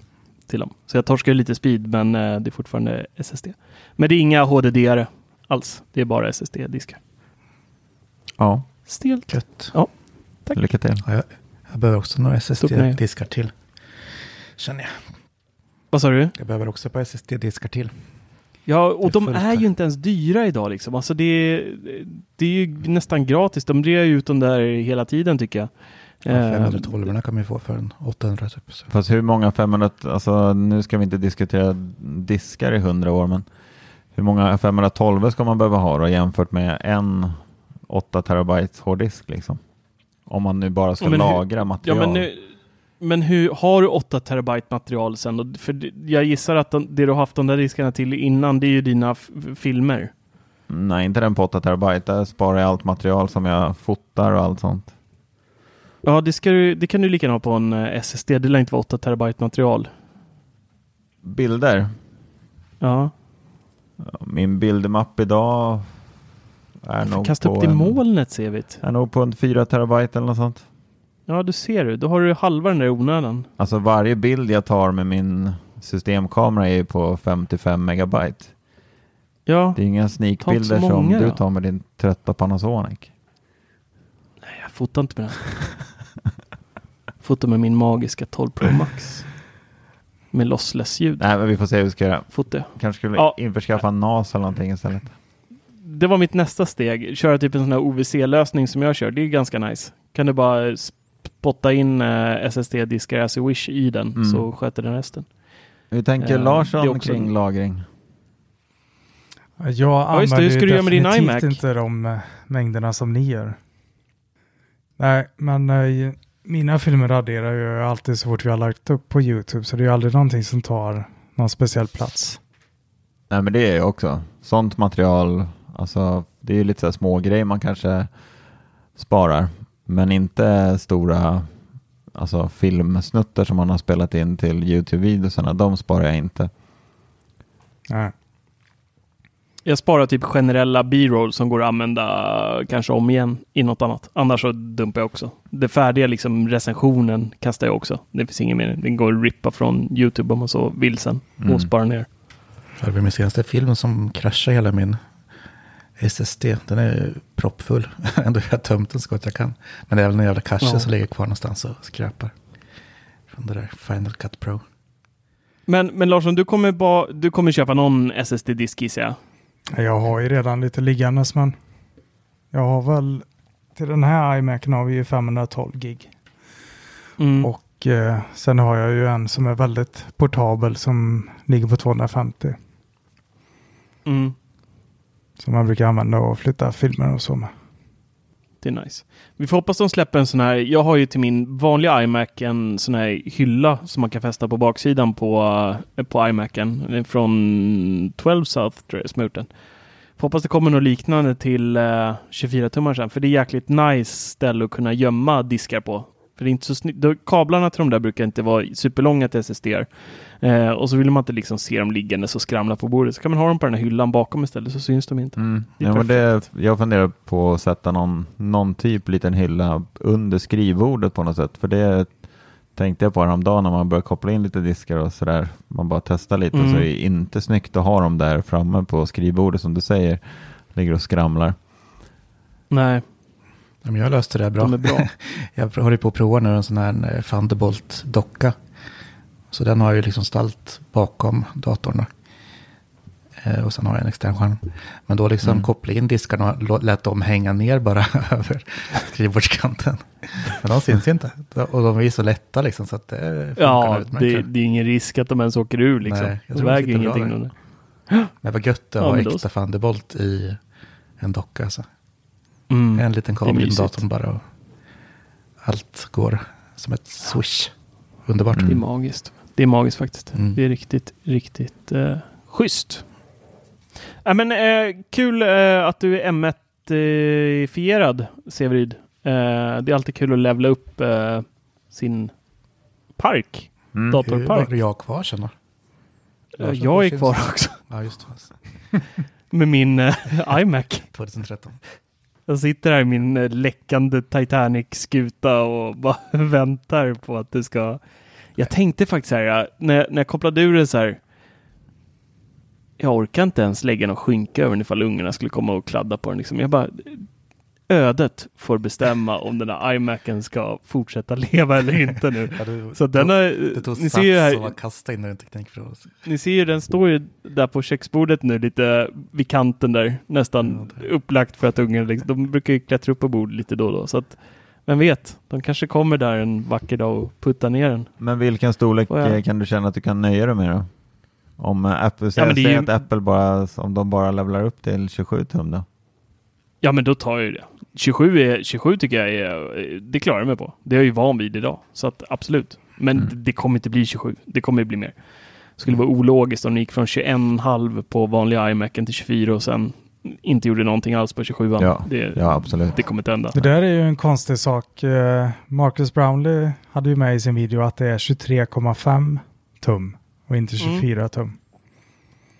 till dem. Så jag torskar lite speed, men eh, det är fortfarande SSD. Men det är inga HDD-are alls. Det är bara SSD-diskar. Ja, Stelt. Gött. Tack. lycka till. Ja, jag, jag behöver också några. SSD-diskar till. Känner jag. Vad sa du? Jag behöver också ett par SSD-diskar till. Ja, och de fullt är ju inte ens dyra idag liksom. Alltså det är, det är ju nästan gratis. De rear ju ut dem där hela tiden tycker jag. Ja, Eh, 512 kan man ju få för en 800 typ. Så. Fast hur många 500, alltså nu ska vi inte diskutera diskar i 100 år, men hur många 512 ska man behöva ha då jämfört med en 8 terabyte hårddisk liksom? Om man nu bara ska Ja, men hur- lagra Ja, material. men, nu, men hur, har du 8 terabyte material sen? då? För jag gissar att de, det du har haft de där diskarna till innan, det är ju dina filmer. Nej, inte den på 8 terabyte. Där sparar jag allt material som jag fotar och allt sånt. Ja, det, ska du, det kan du lika gärna ha på en eh, SSD. Det lär inte vara 8 terabyte material. Bilder. Ja, Min bildmapp idag är nog kasta på upp en, molnet ser vi. är nog på en 4 terabyte eller något sånt. Ja, du ser du. Då har du halva den där onödan. Alltså varje bild jag tar med min systemkamera är ju på 55 megabyte. Ja, Det är inga sneakbilder som du då. tar med din trötta Panasonic. jag fotar inte med den. (laughs) fotar med min magiska 12 Pro (laughs) Max. Med lossless-ljud. Nej, men vi får se hur vi ska göra. Jag. Kanske skulle Ja. införskaffa en NAS eller någonting istället. det var mitt nästa steg. Köra typ en sån här OVC-lösning som jag kör. Det är ganska nice. Kan du bara spotta in eh, SSD-diskar as you wish i den Mm. så sköter den resten. Hur tänker Eh, Larsson det är också kring en- lagring? Jag just det. Hur ska du göra med din iMac? inte de eh, mängderna som ni gör. Nej, men mina filmer raderar jag alltid så fort vi har lagt upp på YouTube. Så det är aldrig någonting som tar någon speciell plats. Nej, men det är ju också sånt material. Alltså, det är ju lite så små grejer man kanske sparar, men inte stora alltså filmsnuttar som man har spelat in till Youtube-videosarna. De sparar jag inte. Nej. Jag sparar typ generella B-roll som går att använda kanske om igen i något annat. Annars så dumpar jag också. Det färdiga liksom recensionen kastar jag också. Det finns ingen mening. Den går att rippa från YouTube om man så vill sen Mm. och spara ner. Det var min senaste film som kraschade hela min SSD. Den är proppfull. (laughs) Ändå har jag tömt den så gott jag kan. Men det är väl en jävla cache Ja. som ligger kvar någonstans och skräpar. Från det där Final Cut Pro. Men, men Larsson, du kommer, ba, du kommer köpa någon SSD-disk gissar jag? Jag har ju redan lite liggandes men jag har väl till den här iMacen har vi ju 512 gig. Mm. Och eh, sen har jag ju en som är väldigt portabel som ligger på 250. Mm. Som man brukar använda och flytta filmer och så med. Det är nice. Vi får hoppas de släpper en sån här. Jag har ju till min vanliga iMac en sån här hylla som man kan fästa på baksidan på, eh, på iMacen. Från 12 South tror jag som har gjort den. Får hoppas det kommer något liknande till eh, 24 tummar sen. För det är jäkligt nice ställe att kunna gömma diskar på. För det är inte så snyggt. Kablarna till de där brukar inte vara superlånga till SSD. Eh, och så vill man inte liksom se dem liggande så skramla på bordet. Så kan man ha dem på den här hyllan bakom istället så syns de inte. Mm. Det Ja, men det, jag funderar på att sätta någon, någon typ liten hylla under skrivbordet på något sätt. För det tänkte jag på häromdagen när man börjar koppla in lite diskar och sådär. Man bara testar lite Mm. så är det inte snyggt att ha dem där framme på skrivbordet som du säger. Ligger och skramlar. Nej, Ja, men jag löste det bra. de är bra. (laughs) Jag håller på att prova nu en sån här eh, Thunderbolt-docka. Så den har ju liksom stalt bakom datorn. då. Eh, Och sen har jag en extern skärm. Men då liksom Mm. koppla in diskarna och lät dem hänga ner bara (laughs) över skrivbordskanten. Men de syns inte. Och de är så lätta liksom så att det Ja, det, det är ingen risk att de ens åker ur liksom. Nej, jag de väger bra ingenting. där. Men vad gött det Ja, att ha äkta Thunderbolt i en docka. Alltså. Mm. En liten kabel i datorn bara. Och allt går som ett swish. Underbart. Det är Mm. magiskt. Det är magiskt faktiskt. Mm. Det är riktigt, riktigt eh, schysst. Ja, men, eh, kul eh, att du är M1-fierad, Severid. Eh, det är alltid kul att levla upp eh, sin park. Mm. Datorpark. Var jag kvar sen då? Eh, Larsson jag är kvar också Ja, just det. (laughs) med min eh, iMac. (laughs) 2013. Jag sitter här i min eh, läckande Titanic-skuta och (laughs) bara väntar på att det ska... Jag tänkte faktiskt så här, när jag, när jag kopplade ur det så här. Jag orkar inte ens lägga någon skynke över den ifall ungarna skulle komma och kladda på den. Liksom. Jag bara, ödet får bestämma om den här iMacen ska fortsätta leva eller inte nu. Ja, du, Så den har, det tog ni sats ser ju här, var kasta in den ni ser ju, den står ju där på köksbordet nu lite vid kanten där, nästan Ja, det- upplagt för att ungen, liksom, de brukar ju klättra upp på bordet lite då och då. Så att, vem vet, de kanske kommer där en vacker dag och puttar ner den. Men vilken storlek jag- kan du känna att du kan nöja dig med då? Om eh, Apple det är säger ju- att Apple bara, om de bara levlar upp till 27 tum då? Ja, men då tar jag ju det. 27, är, 27 tycker jag är, det klarar jag mig på. Det är jag ju van vid idag. Så att absolut. Men Mm. det, det kommer inte bli 27. Det kommer ju bli mer. Det skulle vara ologiskt om ni gick från 21,5 på vanliga iMacen till 24 och sen inte gjorde någonting alls på 27. Ja, det, Ja, absolut. det kommer inte hända. Det där är ju en konstig sak. Eh, Marcus Brownlee hade ju med i sin video att det är 23,5 tum och inte Mm. 24 tum.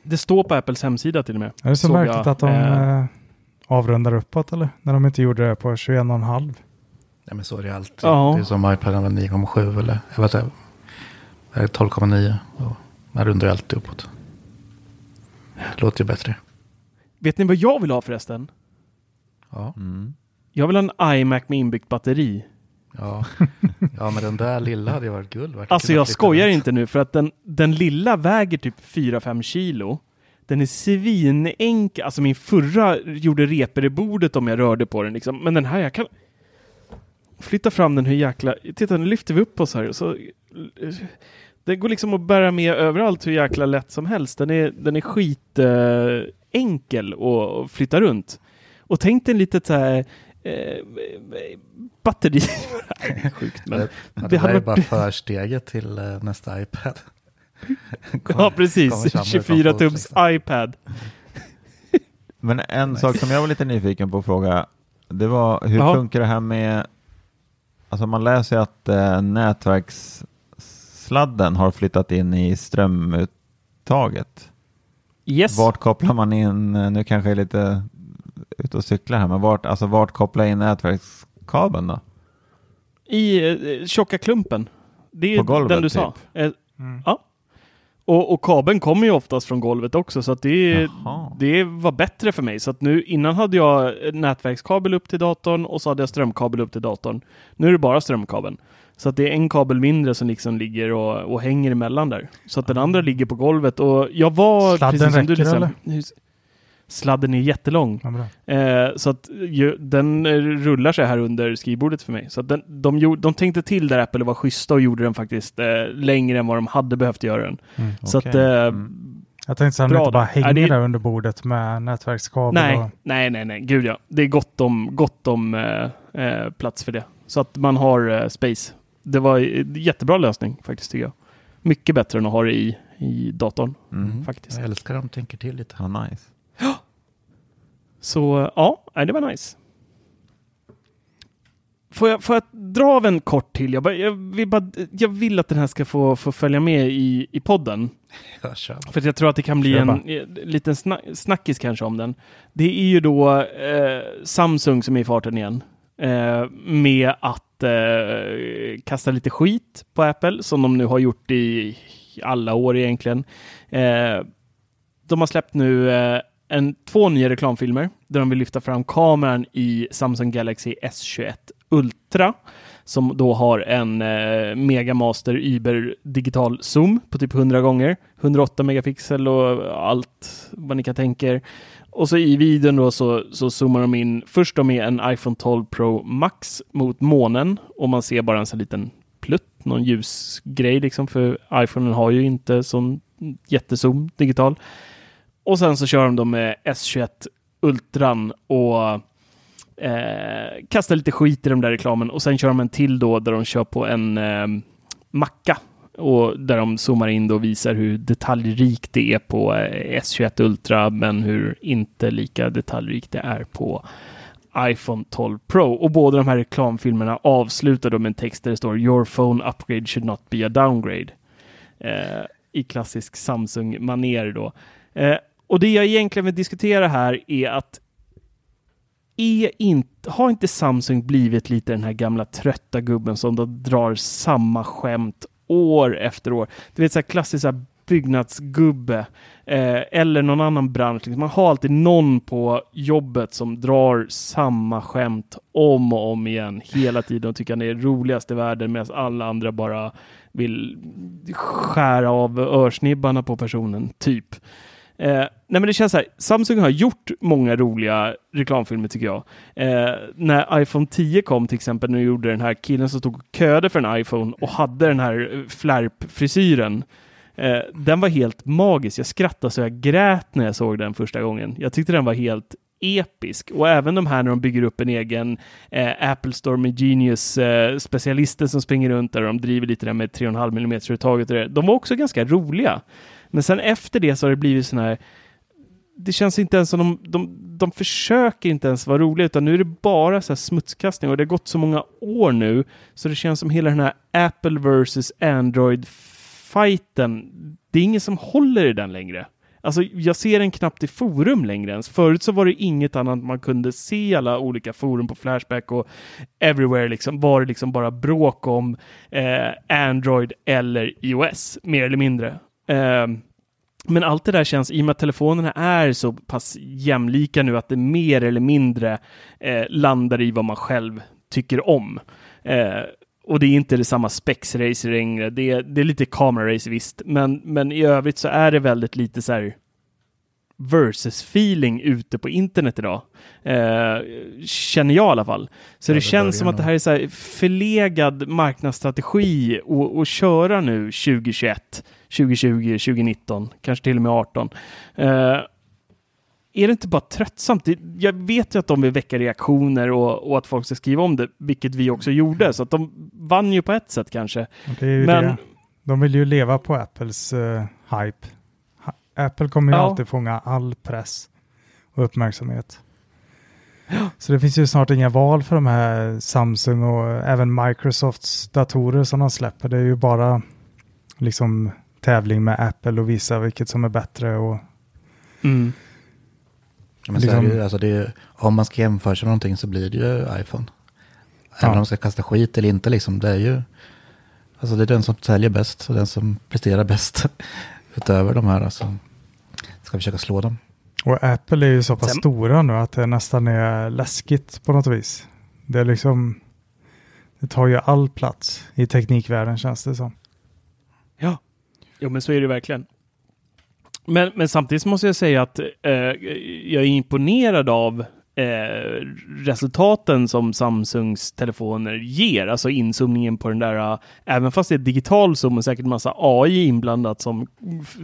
Det står på Apples hemsida till och med. Är det så märkligt jag, att de eh, eh, avrundar uppåt eller? När de inte gjorde det på 21,5. Ja, men så är det alltid. Ja. Det är som iPaden var 9,7 eller jag vet inte. Det är 12,9. och Man rundar ju alltid uppåt. Det låter ju bättre. Vet ni vad jag vill ha förresten? Ja, Mm. Jag vill ha en iMac med inbyggt batteri. ja. ja men den där lilla hade ju varit guld. Alltså jag skojar inte nu för att den, den lilla väger typ 4-5 kilo. Den är svinenkel. Alltså min förra gjorde repor i bordet om jag rörde på den. Liksom. Men den här, jag kan flytta fram den hur jäkla... Titta, nu lyfter vi upp oss här. Så, det går liksom att bära med överallt hur jäkla lätt som helst. Den är, den är skitenkel eh, att flytta runt. Och tänk dig en litet så här eh, batteri. (laughs) Sjukt men. Det, det det hade här är varit- bara försteget till eh, nästa iPad. Ja, kommer precis. samla 24 ifrån tums liksom. iPad. (laughs) Men en Nice. sak som jag var lite nyfiken på att fråga, det var hur Jaha. funkar det här med, alltså man läser att eh, nätverkssladden har flyttat in i strömuttaget. Yes. Vart kopplar man in, eh, nu kanske jag är lite ute och cyklar här, men vart, alltså vart kopplar jag in nätverkskabeln då? I eh, tjocka klumpen. Det är På golvet, den du typ? sa. Eh, Mm. ja. Och, och kabeln kommer ju oftast från golvet också så att det, Jaha. det var bättre för mig. Så att nu innan hade jag nätverkskabel upp till datorn och så hade jag strömkabel upp till datorn. Nu är det bara strömkabeln. Så att det är en kabel mindre som liksom ligger och, och hänger emellan där. Så att den andra ligger på golvet och jag var Sladden precis som du räcker, liksom, Sladden är jättelång. Ja, bra. Eh, så att ju, den eh, rullar sig här under skrivbordet för mig. Så att den, de, gjorde, de tänkte till där Apple var schyssta och gjorde den faktiskt eh, längre än vad de hade behövt göra den. Mm. Så att, eh, Mm. Jag tänkte så att den inte bara hänger det är- där under bordet med nätverkskabel. nej, Och, nej, nej, nej, gud ja. Det är gott om, gott om eh, eh, plats för det. Så att man har eh, space. Det var en jättebra lösning faktiskt tycker jag. Mycket bättre än att ha det i, i datorn Mm. faktiskt. Jag älskar dem, tänker till lite. Ja, nice. Så ja, det var nice. Får jag, får jag dra av en kort till? Jag, bara, jag, vill, bara, jag vill att den här ska få, få följa med i, i podden. Ja. För jag tror att det kan bli en bara. eh, liten sna snackis kanske om den. Det är ju då eh, Samsung som är i farten igen. Eh, med att eh, kasta lite skit på Apple som de nu har gjort i alla år egentligen. Eh, de har släppt nu eh, en, två nya reklamfilmer där de vill lyfta fram kameran i Samsung Galaxy S21 Ultra som då har en eh, Megamaster Uber digital zoom på typ 100 gånger, 108 megapixel och allt vad ni kan tänka er. Och så i videon då så, så zoomar de in först då med en iPhone 12 Pro Max mot månen och man ser bara en sån liten plutt, någon ljusgrej liksom för iPhonen har ju inte sån jättezoom digital. Och sen så kör de då med S21 Ultran och eh, kastar lite skit i de där reklamen och sen kör de en till då där de kör på en eh, macka och där de zoomar in och visar hur detaljrikt det är på eh, S21 Ultra men hur inte lika detaljrikt det är på iPhone 12 Pro. Och båda de här reklamfilmerna avslutar då med en text där det står Your phone upgrade should not be a downgrade. Eh, I klassisk Samsung-manér då. Eh, och det jag egentligen vill diskutera här är att är inte, har inte Samsung blivit lite den här gamla trötta gubben som då drar samma skämt år efter år? Du vet så här klassisk så här byggnadsgubbe eh, eller någon annan bransch. Liksom. Man har alltid någon på jobbet som drar samma skämt om och om igen hela tiden och tycker han är roligast i världen medan alla andra bara vill skära av örsnibbarna på personen, typ. Eh, nej men det känns så här, Samsung har gjort många roliga reklamfilmer tycker jag. Eh, när iPhone 10 kom till exempel, när de gjorde den här killen som stod och köade för en iPhone och hade den här eh, flärpfrisyren. Eh, den var helt magisk. Jag skrattade så jag grät när jag såg den första gången. Jag tyckte den var helt episk. Och även de här när de bygger upp en egen eh, Apple Store med Genius eh, specialister som springer runt där och de driver lite där med 3,5 mm uttaget. De var också ganska roliga. Men sen efter det så har det blivit sån här det känns inte ens som de, de, de försöker inte ens vara roliga utan nu är det bara så här smutskastning och det har gått så många år nu så det känns som hela den här Apple versus Android fighten. Det är ingen som håller i den längre. Alltså, jag ser den knappt i forum längre ens. Förut så var det inget annat man kunde se i alla olika forum på Flashback och everywhere liksom var det liksom bara bråk om eh, Android eller iOS, mer eller mindre. Ehm, men allt det där känns, i och med att telefonerna är så pass jämlika nu, att det mer eller mindre eh, landar i vad man själv tycker om. Eh, och det är inte det samma spexrace längre. Det är, det är lite kamerarace visst, men, men i övrigt så är det väldigt lite så här versus-feeling ute på internet idag. Eh, känner jag i alla fall. Så Ja, det, det känns som att det här är så här förlegad marknadsstrategi och, och köra nu 2021, 2020, 2019, kanske till och med 18. Eh, är det inte bara tröttsamt? Jag vet ju att de vill väcka reaktioner och, och att folk ska skriva om det, vilket vi också gjorde, så att de vann ju på ett sätt kanske. Men- det. De vill ju leva på Apples eh, hype. Apple kommer ju Ja. alltid fånga all press och uppmärksamhet. Så det finns ju snart inga val för de här Samsung och även Microsofts datorer som de släpper. Det är ju bara liksom tävling med Apple och visa vilket som är bättre. Och, Mm. Ja, Men så är det Liksom- ju, alltså det är, om man ska jämföra sig med någonting så blir det ju iPhone. Ja. Även om man ska kasta skit eller inte, liksom, det är ju alltså det är den som säljer bäst och den som presterar bäst. Utöver de här som ska försöka slå dem. Och Apple är ju så pass Sen- stora nu att det nästan är läskigt på något vis. Det är liksom, det tar ju all plats i teknikvärlden känns det som. Ja, jo, men så är det verkligen. Men, men samtidigt måste jag säga att eh, jag är imponerad av eh, resultaten som Samsungs telefoner ger. Alltså inzoomningen på den där, eh, även fast det är digital zoom och säkert massa AI inblandat som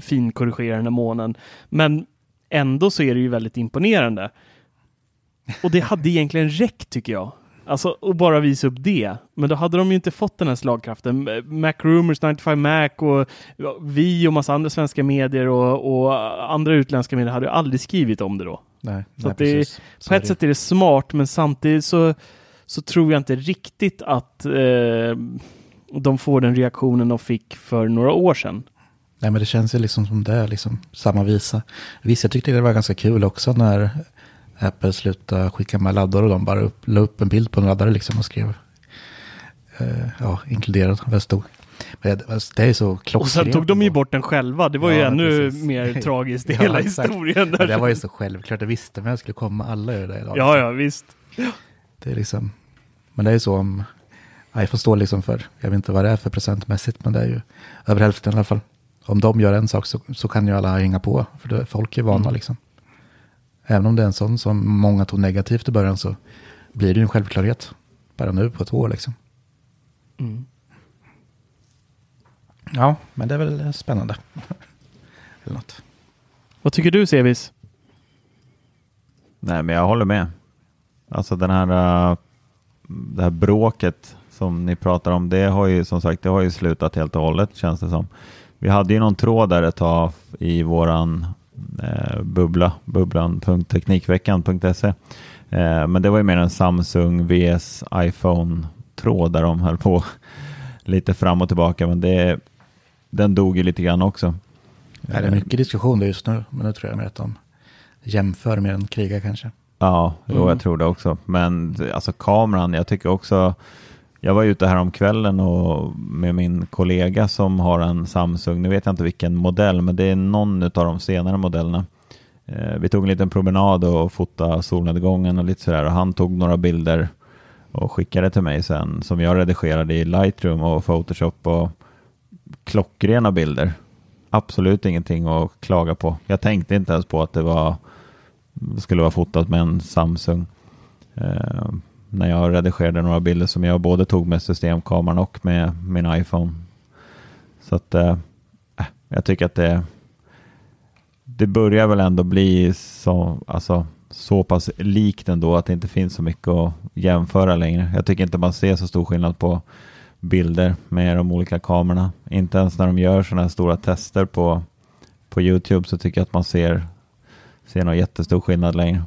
finkorrigerar den här månen. Men ändå så är det ju väldigt imponerande. Och det hade egentligen räckt tycker jag. Alltså att bara visa upp det. Men då hade de ju inte fått den här slagkraften. Mac Rumors, 95 Mac och vi och massa andra svenska medier och, och andra utländska medier hade ju aldrig skrivit om det då. Nej, Så nej det precis. På ett sätt är det smart, men samtidigt så, så tror jag inte riktigt att eh, de får den reaktionen de fick för några år sedan. Nej, men det känns ju liksom som det liksom samma visa. Visst, jag tyckte det var ganska kul också när Apple slutade skicka med laddare och de bara upp, la upp en bild på en laddare liksom och skrev eh, ja, inkluderad vad det stod. Det, det är ju så klockrent. Och sen tog de ju bort den själva. Det var ju Ja, ännu precis. mer (laughs) tragiskt i Ja, hela exakt. historien. Ja, Där. det var ju så självklart, jag visste men jag skulle komma, alla gör det idag. ja, ja, visst. Det är liksom, men det är ju så om iPhone står liksom för, jag vet inte vad det är för procentmässigt, men det är ju över hälften i alla fall. Om de gör en sak så, så kan ju alla hänga på, för det, folk är vana Mm. liksom. Även om det är en sån som många tog negativt i början så blir det ju en självklarhet. Bara nu på ett år liksom. Mm. Ja, men det är väl spännande. (laughs) Eller något. Vad tycker du, Sevis? Nej, men jag håller med. Alltså den här, äh, det här bråket som ni pratar om, det har ju som sagt det har ju slutat helt och hållet känns det som. Vi hade ju någon tråd där ett tag i våran eh, bubbla, bubblan.teknikveckan.se. Eh, men det var ju mer en Samsung vs iPhone-tråd där de höll på (laughs) lite fram och tillbaka, men det, den dog ju lite grann också. Ja, det är mycket diskussion där just nu, men nu tror jag mer att de jämför mer än krigar kanske. Ja, jo, Mm. jag tror det också. Men alltså kameran, jag tycker också, jag var ute här om kvällen och med min kollega som har en Samsung, nu vet jag inte vilken modell, men det är någon av de senare modellerna. Eh, vi tog en liten promenad och fotade solnedgången och lite sådär och han tog några bilder och skickade till mig sen som jag redigerade i Lightroom och Photoshop och klockrena bilder. Absolut ingenting att klaga på. Jag tänkte inte ens på att det var skulle vara fotat med en Samsung. Eh, när jag redigerade några bilder som jag både tog med systemkameran och med min iPhone. Så att eh, eh jag tycker att det det börjar väl ändå bli så, alltså, så pass likt ändå att det inte finns så mycket att jämföra längre. Jag tycker inte man ser så stor skillnad på bilder med de olika kamerorna. Inte ens när de gör sådana här stora tester på, på YouTube så tycker jag att man ser, ser någon jättestor skillnad längre.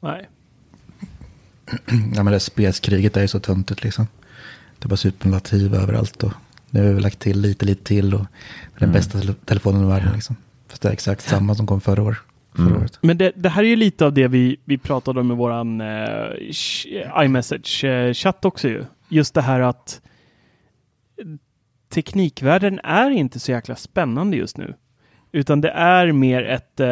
Nej. (clears throat) Ja, men det speskriget är ju så töntigt liksom. Det är bara superlativ överallt och nu har vi lagt till lite, lite till och den Mm. bästa tele- telefonen i världen liksom. Fast det är exakt samma som kom förra, år, förra Mm. året. Men det, det här är ju lite av det vi, vi pratade om i våran eh, iMessage-chatt också ju. Just det här att teknikvärlden är inte så jäkla spännande just nu. Utan det är mer ett eh,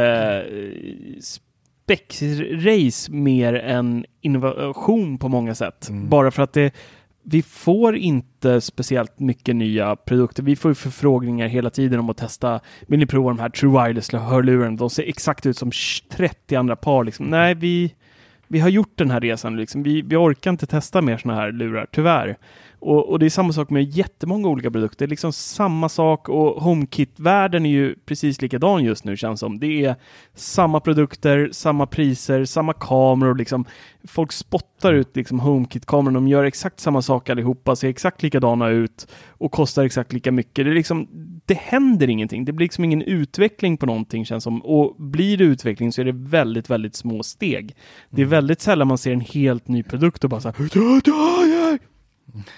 spex-race mer än innovation på många sätt. Mm. Bara för att det, vi får inte speciellt mycket nya produkter. Vi får ju förfrågningar hela tiden om att testa. Vill ni prova de här True Wireless-hörlurarna? De ser exakt ut som 30 andra par. Liksom. Nej, vi, vi har gjort den här resan. Liksom. Vi, vi orkar inte testa mer sådana här lurar, tyvärr. Och, och det är samma sak med jättemånga olika produkter. Det är liksom samma sak och HomeKit-världen är ju precis likadan just nu känns som. Det är samma produkter, samma priser, samma kameror. Liksom. Folk spottar ut liksom HomeKit-kameran, De gör exakt samma sak allihopa, ser exakt likadana ut och kostar exakt lika mycket. Det, är liksom, det händer ingenting. Det blir liksom ingen utveckling på någonting känns som. Och blir det utveckling så är det väldigt, väldigt små steg. Det är väldigt sällan man ser en helt ny produkt och bara så här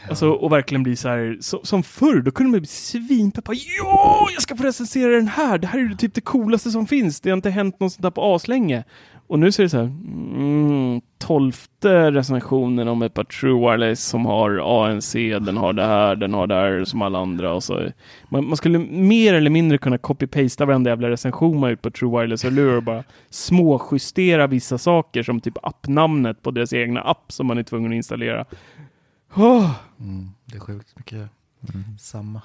Alltså och verkligen bli så här, så, som förr, då kunde man bli svinpeppad. Ja, jag ska få recensera den här! Det här är typ det coolaste som finns. Det har inte hänt något sånt där på aslänge. Och nu ser det så här, mm, tolfte recensionen om ett par True Wireless som har ANC, den har det här, den har det här som alla andra. Och så. Man, man skulle mer eller mindre kunna copy-pasta varenda jävla recension man gjort på True Wireless och lura och bara småjustera vissa saker som typ appnamnet på deras egna app som man är tvungen att installera. Oh, Mm, det är sjukt mycket samma.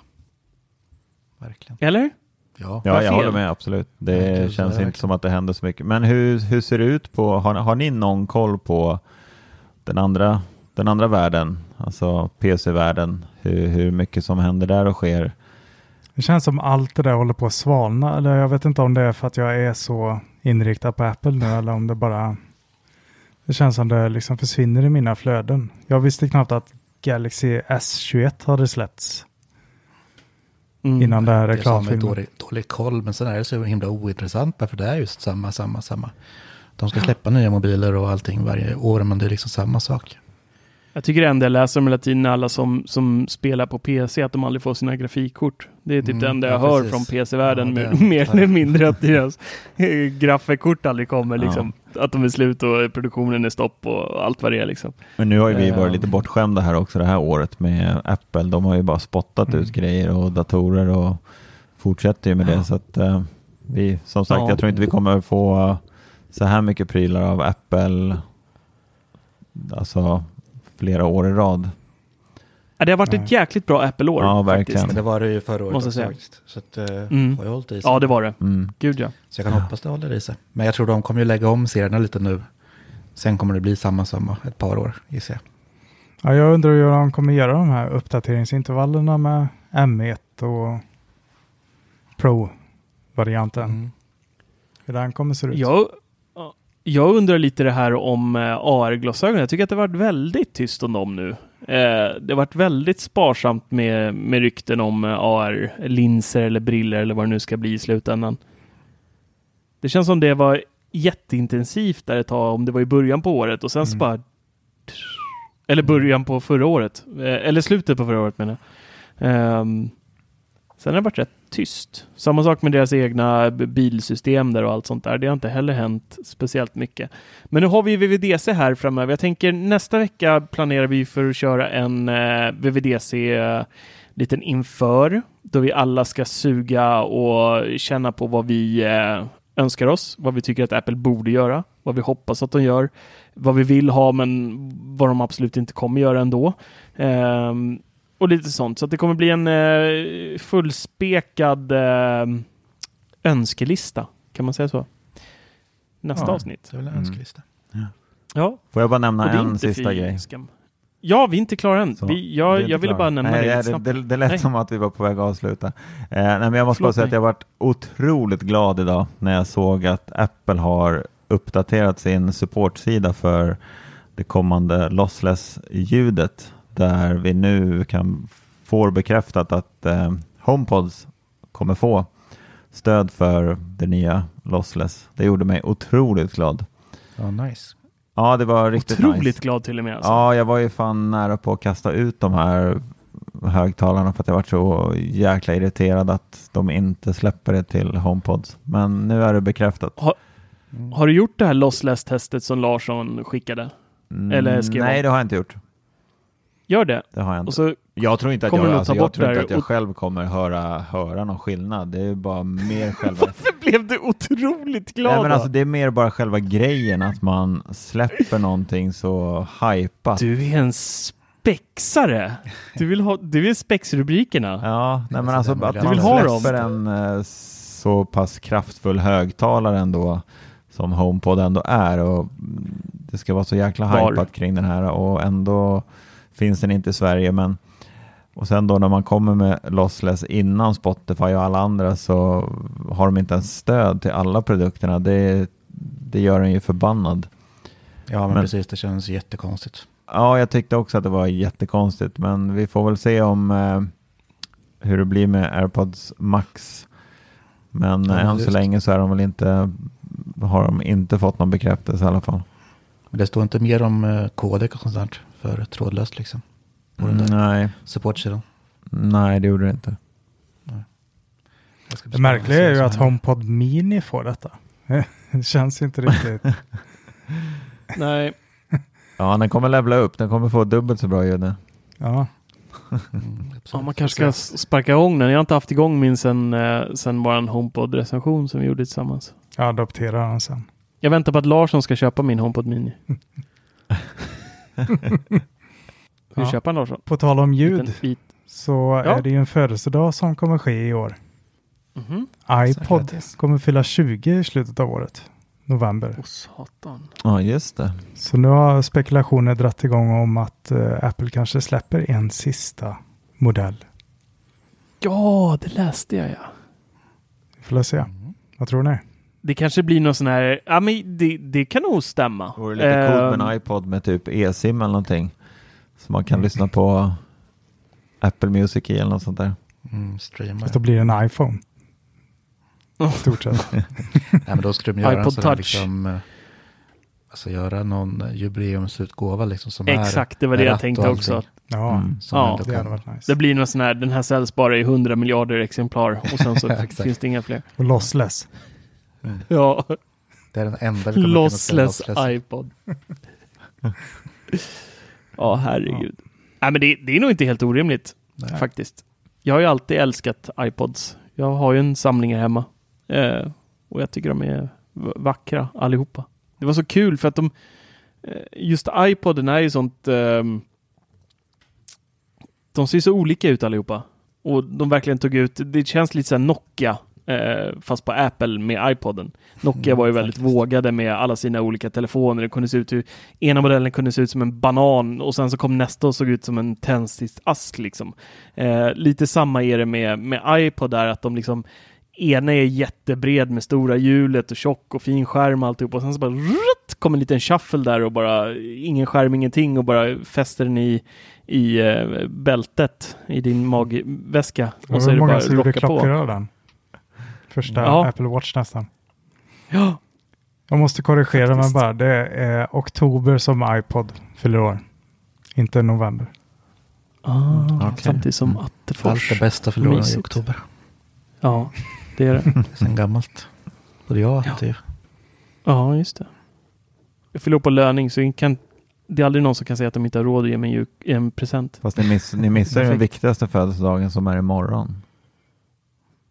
Verkligen. eller? Ja. Ja, jag håller med absolut. Det Nej, det- känns inte som att det händer så mycket. Men hur, hur ser det ut på, har, har ni någon koll på den andra, den andra världen, alltså PC-världen, hur, hur mycket som händer där och sker? Det känns som allt det där håller på att svalna. Eller jag vet inte om det är för att jag är så inriktad på Apple nu eller om det bara... Det känns som det liksom försvinner i mina flöden. Jag visste knappt att Galaxy S21 hade släppts Mm. innan det här Det är reklamfilmen. dålig, dålig koll, men sen är det så himla ointressant bara för det är just samma, samma, samma. De ska släppa nya mobiler och allting varje år, men det är liksom samma sak. Jag tycker enda jag läser om hela tiden alla som, som spelar på PC, att de aldrig får sina grafikkort. Det är typ Mm, det enda jag ja, hör precis. från PC-världen, Ja, mer, eller mindre att deras (laughs) grafikkort aldrig kommer, Ja. Att de är slut och produktionen är stopp och allt vad det är liksom. Men nu har ju vi varit lite bortskämda här också det här året med Apple. De har ju bara spottat Mm. ut grejer och datorer och fortsätter ju med det. Ja. Så att eh, vi, som sagt, Ja. jag tror inte vi kommer få eh, så här mycket prylar av Apple alltså flera år i rad. Ja, det har varit ett jäkligt bra Apple-år. Ja, faktiskt. verkligen. Men det var det ju förra året Måste också säga. faktiskt. Så att, eh, Mm. har ju hållit i sig. Ja, det var det. Mm. Gud ja. Så jag kan hoppas det håller i sig. Men jag tror de kommer ju lägga om serierna lite nu. Sen kommer det bli samma som ett par år, gissar jag. Ja, jag undrar hur de kommer göra de här uppdateringsintervallerna med M1 och Pro-varianten. Mm. Hur den kommer se ut. Jag, jag undrar lite det här om eh, AR-glasögon. Jag tycker att det har varit väldigt tyst om dem nu. Eh, det har varit väldigt sparsamt med, med rykten om eh, AR-linser eller briller eller vad det nu ska bli i slutändan. Det känns som det var jätteintensivt där ett tag, om det var i början på året och sen så Mm. bara... Eller början på förra året. Eh, eller slutet på förra året menar jag. Ehm, Sen har det varit rätt tyst. Samma sak med deras egna bilsystem där och allt sånt där. Det har inte heller hänt speciellt mycket. Men nu har vi VVDC här framöver. Jag tänker nästa vecka planerar vi för att köra en eh, VVDC eh, liten inför då vi alla ska suga och känna på vad vi eh, önskar oss, vad vi tycker att Apple borde göra, vad vi hoppas att de gör, vad vi vill ha men vad de absolut inte kommer göra ändå. Ehm, och lite sånt. Så att det kommer bli en eh, fullspekad eh, önskelista. Kan man säga så? Nästa Ja. avsnitt. Det är väl en Mm. önskelista. Ja, Får jag bara nämna en sista grej? skam. Ja, vi är inte klara än. Vi, jag, jag ville bara nämna nej, det det, det, det lät Nej. som att vi var på väg att avsluta. Eh, nej, men jag måste bara Förlåt säga att mig. jag varit otroligt glad idag när jag såg att Apple har uppdaterat sin supportsida för det kommande lossless-ljudet där vi nu kan få bekräftat att eh, HomePods kommer få stöd för det nya lossless. Det gjorde mig otroligt glad. Ja, nice. Ja, det var riktigt Otroligt nice. glad till och med. Alltså. Ja, jag var ju fan nära på att kasta ut de här högtalarna för att jag var så jäkla irriterad att de inte släpper det till HomePods. Men nu är det bekräftat. Mm. Har du gjort det här lossless-testet som Larsson skickade? Mm, Eller skrev Nej, det har jag inte gjort. Gör det. Det har jag inte. Och så jag tror inte att jag, du alltså, jag, tror inte att jag och- själv kommer höra, höra någon skillnad. Det är bara mer själva... (laughs) Varför blev du otroligt glad Nej, men alltså, det är mer bara själva grejen att man släpper någonting så hypat. Du är en spexare. Du vill ha du vill spexrubrikerna. Ja, nej, men så alltså att vill man jag ha dem. släpper en eh, så pass kraftfull högtalare ändå som HomePod ändå är och det ska vara så jäkla Var. hypat kring den här och ändå finns den inte i Sverige men och sen då när man kommer med lossless innan Spotify och alla andra så har de inte ens stöd till alla produkterna. Det, det gör en ju förbannad. Ja, men, Men- precis. Det känns jättekonstigt. Ja, jag tyckte också att det var jättekonstigt, men vi får väl se om eh, hur det blir med AirPods Max. Men Ja, eh, än så länge så är de väl inte, har de inte fått någon bekräftelse i alla fall. Men det står inte mer om eh, kodek och sånt där för trådlöst liksom. På den där Nej, supportsidan. nej, det gjorde det inte. Det märkliga är ju att. HomePod Mini får detta. (laughs) Det känns inte riktigt. (laughs) Nej, Ja, den kommer levla upp. Den kommer få dubbelt så bra ljud nu. Ja, Mm, ja, man kanske ska sparka igång den. Jag har inte haft igång min sen, eh, sen vår HomePod-recension som vi gjorde tillsammans. jag adopterar den sen. Jag väntar på att Larsson ska köpa min HomePod Mini. (laughs) Ja. köpa en Larsson? På tal om ljud så Ja. är det ju en födelsedag som kommer ske i år. Mhm. iPod grattis. kommer fylla 20 i slutet av året. November. Åh satan. Ja, just det. Så nu har spekulationer dratt igång om att eh, Apple kanske släpper en sista modell. Ja, det läste jag ja. Vi får se. Mm. Vad tror ni? Det kanske blir någon sån här, ja men det, det kan nog stämma. Det vore lite coolt med Ehm, en iPod med typ e-sim eller någonting. Så man kan Mm. lyssna på Apple Music i eller något sånt där. Mm. Fast då blir det en iPhone. Oh. Stort sett. (laughs) Nej, men då skulle de göra en iPod sån där Touch. liksom, eh, alltså göra någon jubileumsutgåva liksom som Exakt, det var är det jag tänkte också. Ja, Mm. Ja. det hade varit nice. Det blir någon sån här, den här säljs bara i 100 miljarder exemplar och sen så (laughs) finns det inga fler. Och lossless. Mm. Ja, Det är den enda vi kommer kunna lossless lossless. iPod. Ja, herregud. Nej, men det, det är nog inte helt orimligt Nej. faktiskt. Jag har ju alltid älskat iPods. Jag har ju en samling här hemma. Eh, och jag tycker de är vackra allihopa. Det var så kul för att de, eh, just iPoden är ju sånt, ehm, de ser så olika ut allihopa. Och de verkligen tog ut, det känns lite såhär Nokia, eh, fast på Apple med iPoden. Nokia Mm, var ju väldigt faktiskt. vågade med alla sina olika telefoner. Det kunde se ut hur, ena modellen kunde se ut som en banan och sen så kom nästa och såg ut som en tändsticksask liksom. Eh, lite samma är det med, med iPod där, att de liksom ena är jättebred med stora hjulet och tjock och fin skärm och alltihop och sen så bara rutt, kom en liten shuffle där och bara ingen skärm, ingenting och bara fäster den i, i eh, bältet i din magväska Det och så är det bara rocka på. den. Första Ja. Apple Watch nästan. Ja, Jag måste korrigera mig bara. Det är oktober som iPod fyller år. Inte november. ah, Okej. samtidigt som Mm. Allt Attefors. det bästa förlorar i Mysigt. oktober. Ja, det är det. (laughs) Det är sen gammalt. Både jag och Atti. Ja, just det. Jag fyller upp på löning så kan, det är aldrig någon som kan säga att de inte har råd att ge mig en present. Fast ni, miss, ni missar ju den viktigaste födelsedagen som är imorgon.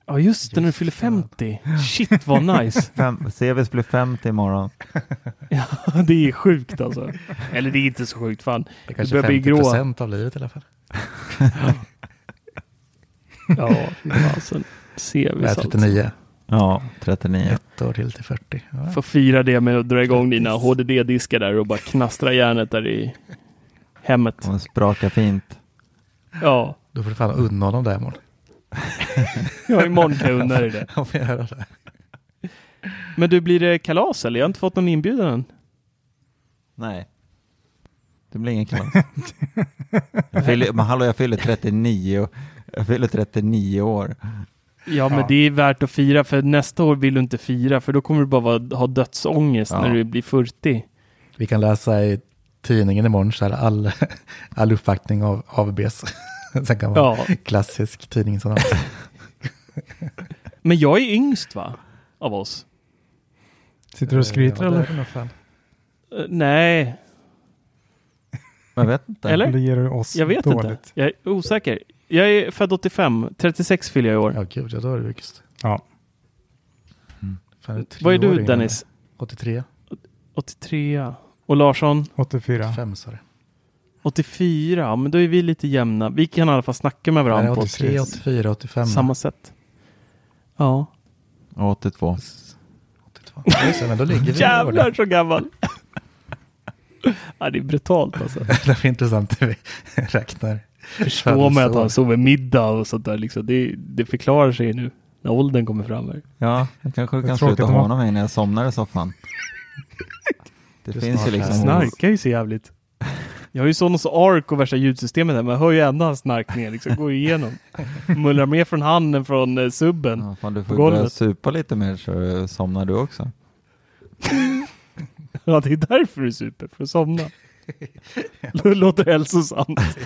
Ja, just det, när du fyller det. 50. Shit vad nice. (laughs) Fem, Sevis blir 50 imorgon. (laughs) ja, det är sjukt alltså. Eller det är inte så sjukt, fan. Det kanske är bli 50 grå. procent av livet i alla fall. (laughs) Ja, fasen. Är Sevis 39. alltså. Ja, 39. Ett år till till 40. Ja. Får fira det med att dra igång dina. HDD-diskar där och bara knastra järnet där i hemmet. Och spraka fint. Ja, Då får du fan unna honom där imorgon. Ja imorgon kan jag unna dig det. (laughs) Jag gör det. Men du, blir det kalas eller? Jag har inte fått någon inbjudan än. Nej. Det blir ingen kalas. (laughs) Jag fyller, men hallå, jag fyller 39, och- jag fyller 39 år. Ja, men Ja. det är värt att fira för nästa år vill du inte fira för då kommer du bara ha dödsångest Ja. när du blir 40. Vi kan läsa i tidningen imorgon så här all, (laughs) all uppvaktning av AVBs. Sen kan man Ja, klassisk tidningsannons. (laughs) men jag är yngst va? Av oss. Sitter du och skryter det är eller? Eh, nej, Jag vet inte. Eller? Eller ger du oss jag vet dåligt? inte. Jag är osäker. Jag är född 85, 36 fyller jag i år. Ja, gud, ja, då är det yngst. Ja. Fan, det är Vad är du. Dennis? 83. 83. Och Larsson? 84. 5 sa det. 84. Ja, men då är vi lite jämna. Vi kan i alla fall snacka med Nej, varandra på 83, 84, 85. samma sätt. Ja. 82. 82. Just det, men då ligger vi Jävlar så gammal! (laughs) ja, det är brutalt alltså. (laughs) Det är intressant när vi (laughs) räknar. Förstår man att han sover middag och sånt där liksom. Det, det förklarar sig nu när åldern kommer fram här. Ja, jag kanske Det kan sluta håna mig när jag somnar i soffan. Det Du är finns ju liksom... Snarkar ju så jävligt. Jag har ju Sonos Arc och värsta ljudsystemet här, men jag hör ju ändå hans snarkningar liksom, går igenom. (laughs) Mullrar mer från han än från eh, subben. Ja, fan, du på får börja supa lite mer så somnar du också. (laughs) Ja, det är därför du super, för att somna. Det låter hälsosamt. (laughs)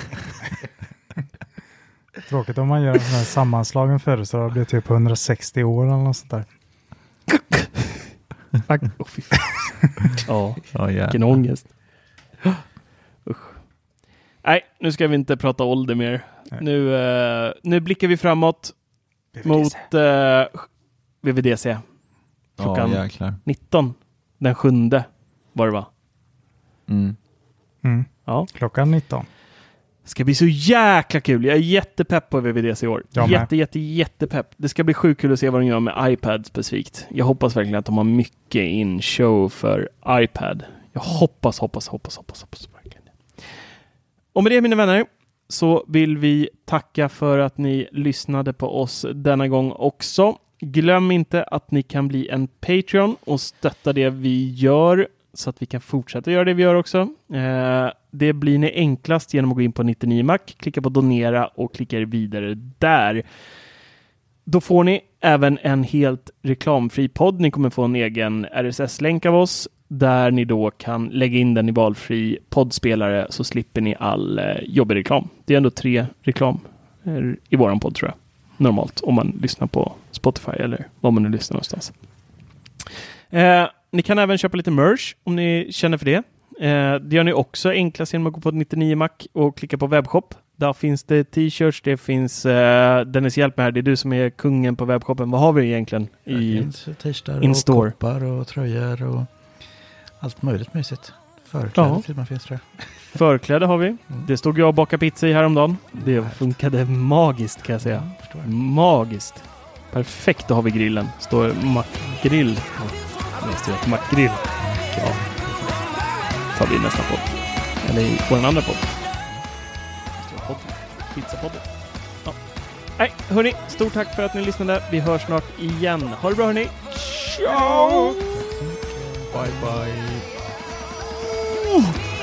Tråkigt om man gör en sån här sammanslagen födelsedag och blir typ 160 år eller något sånt där. Fan. Ja, vilken ångest. Nej, nu ska vi inte prata ålder mer. Nej. Nu, eh, nu blickar vi framåt mot eh, VVDC. klockan- Ja, jäklar. 19. Den sjunde var det va? Mm. Mm. Ja. Klockan 19. ska bli så jäkla kul. Jag är jättepepp på VVDC i år. Jag med. Jätte, jätte, jättepepp. Det ska bli sjukt kul att se vad de gör med iPad specifikt. Jag hoppas verkligen att de har mycket in show för iPad. Jag hoppas, hoppas, hoppas, hoppas, hoppas. Och med det mina vänner så vill vi tacka för att ni lyssnade på oss denna gång också. Glöm inte att ni kan bli en Patreon och stötta det vi gör så att vi kan fortsätta göra det vi gör också. Eh, det blir ni enklast genom att gå in på 99mac, klicka på donera och klicka er vidare där. Då får ni även en helt reklamfri podd. Ni kommer få en egen RSS-länk av oss där ni då kan lägga in den i valfri poddspelare så slipper ni all eh, jobbig reklam. Det är ändå tre reklam eh, i våran podd tror jag. Normalt om man lyssnar på Spotify eller var man nu lyssnar någonstans. Eh, ni kan även köpa lite merch om ni känner för det. Eh, det gör ni också enklast genom att gå på 99mac och klicka på webbshop. Där finns det t-shirts, det finns eh, Dennis hjälp mig här, det är du som är kungen på webbshoppen. Vad har vi egentligen? I, finns t-shirtar och koppar och tröjor och allt möjligt mysigt. Förkläder Ja. till finns tror jag. förkläde har vi. Mm. Det stod jag och bakade pizza i häromdagen. Det funkade magiskt kan jag säga. Ja, förstår jag. Magiskt. Perfekt, då har vi grillen. Står mackgrill. Det står ett mackgrill. Ja. tar vi nästa podd. Eller i vår andra podd. Podden. Pizzapodden. Ja. Nej, hörni. Stort tack för att ni lyssnade. Vi hörs snart igen. Ha det bra hörni. Ciao! Tack så mycket. Bye, bye. Oh!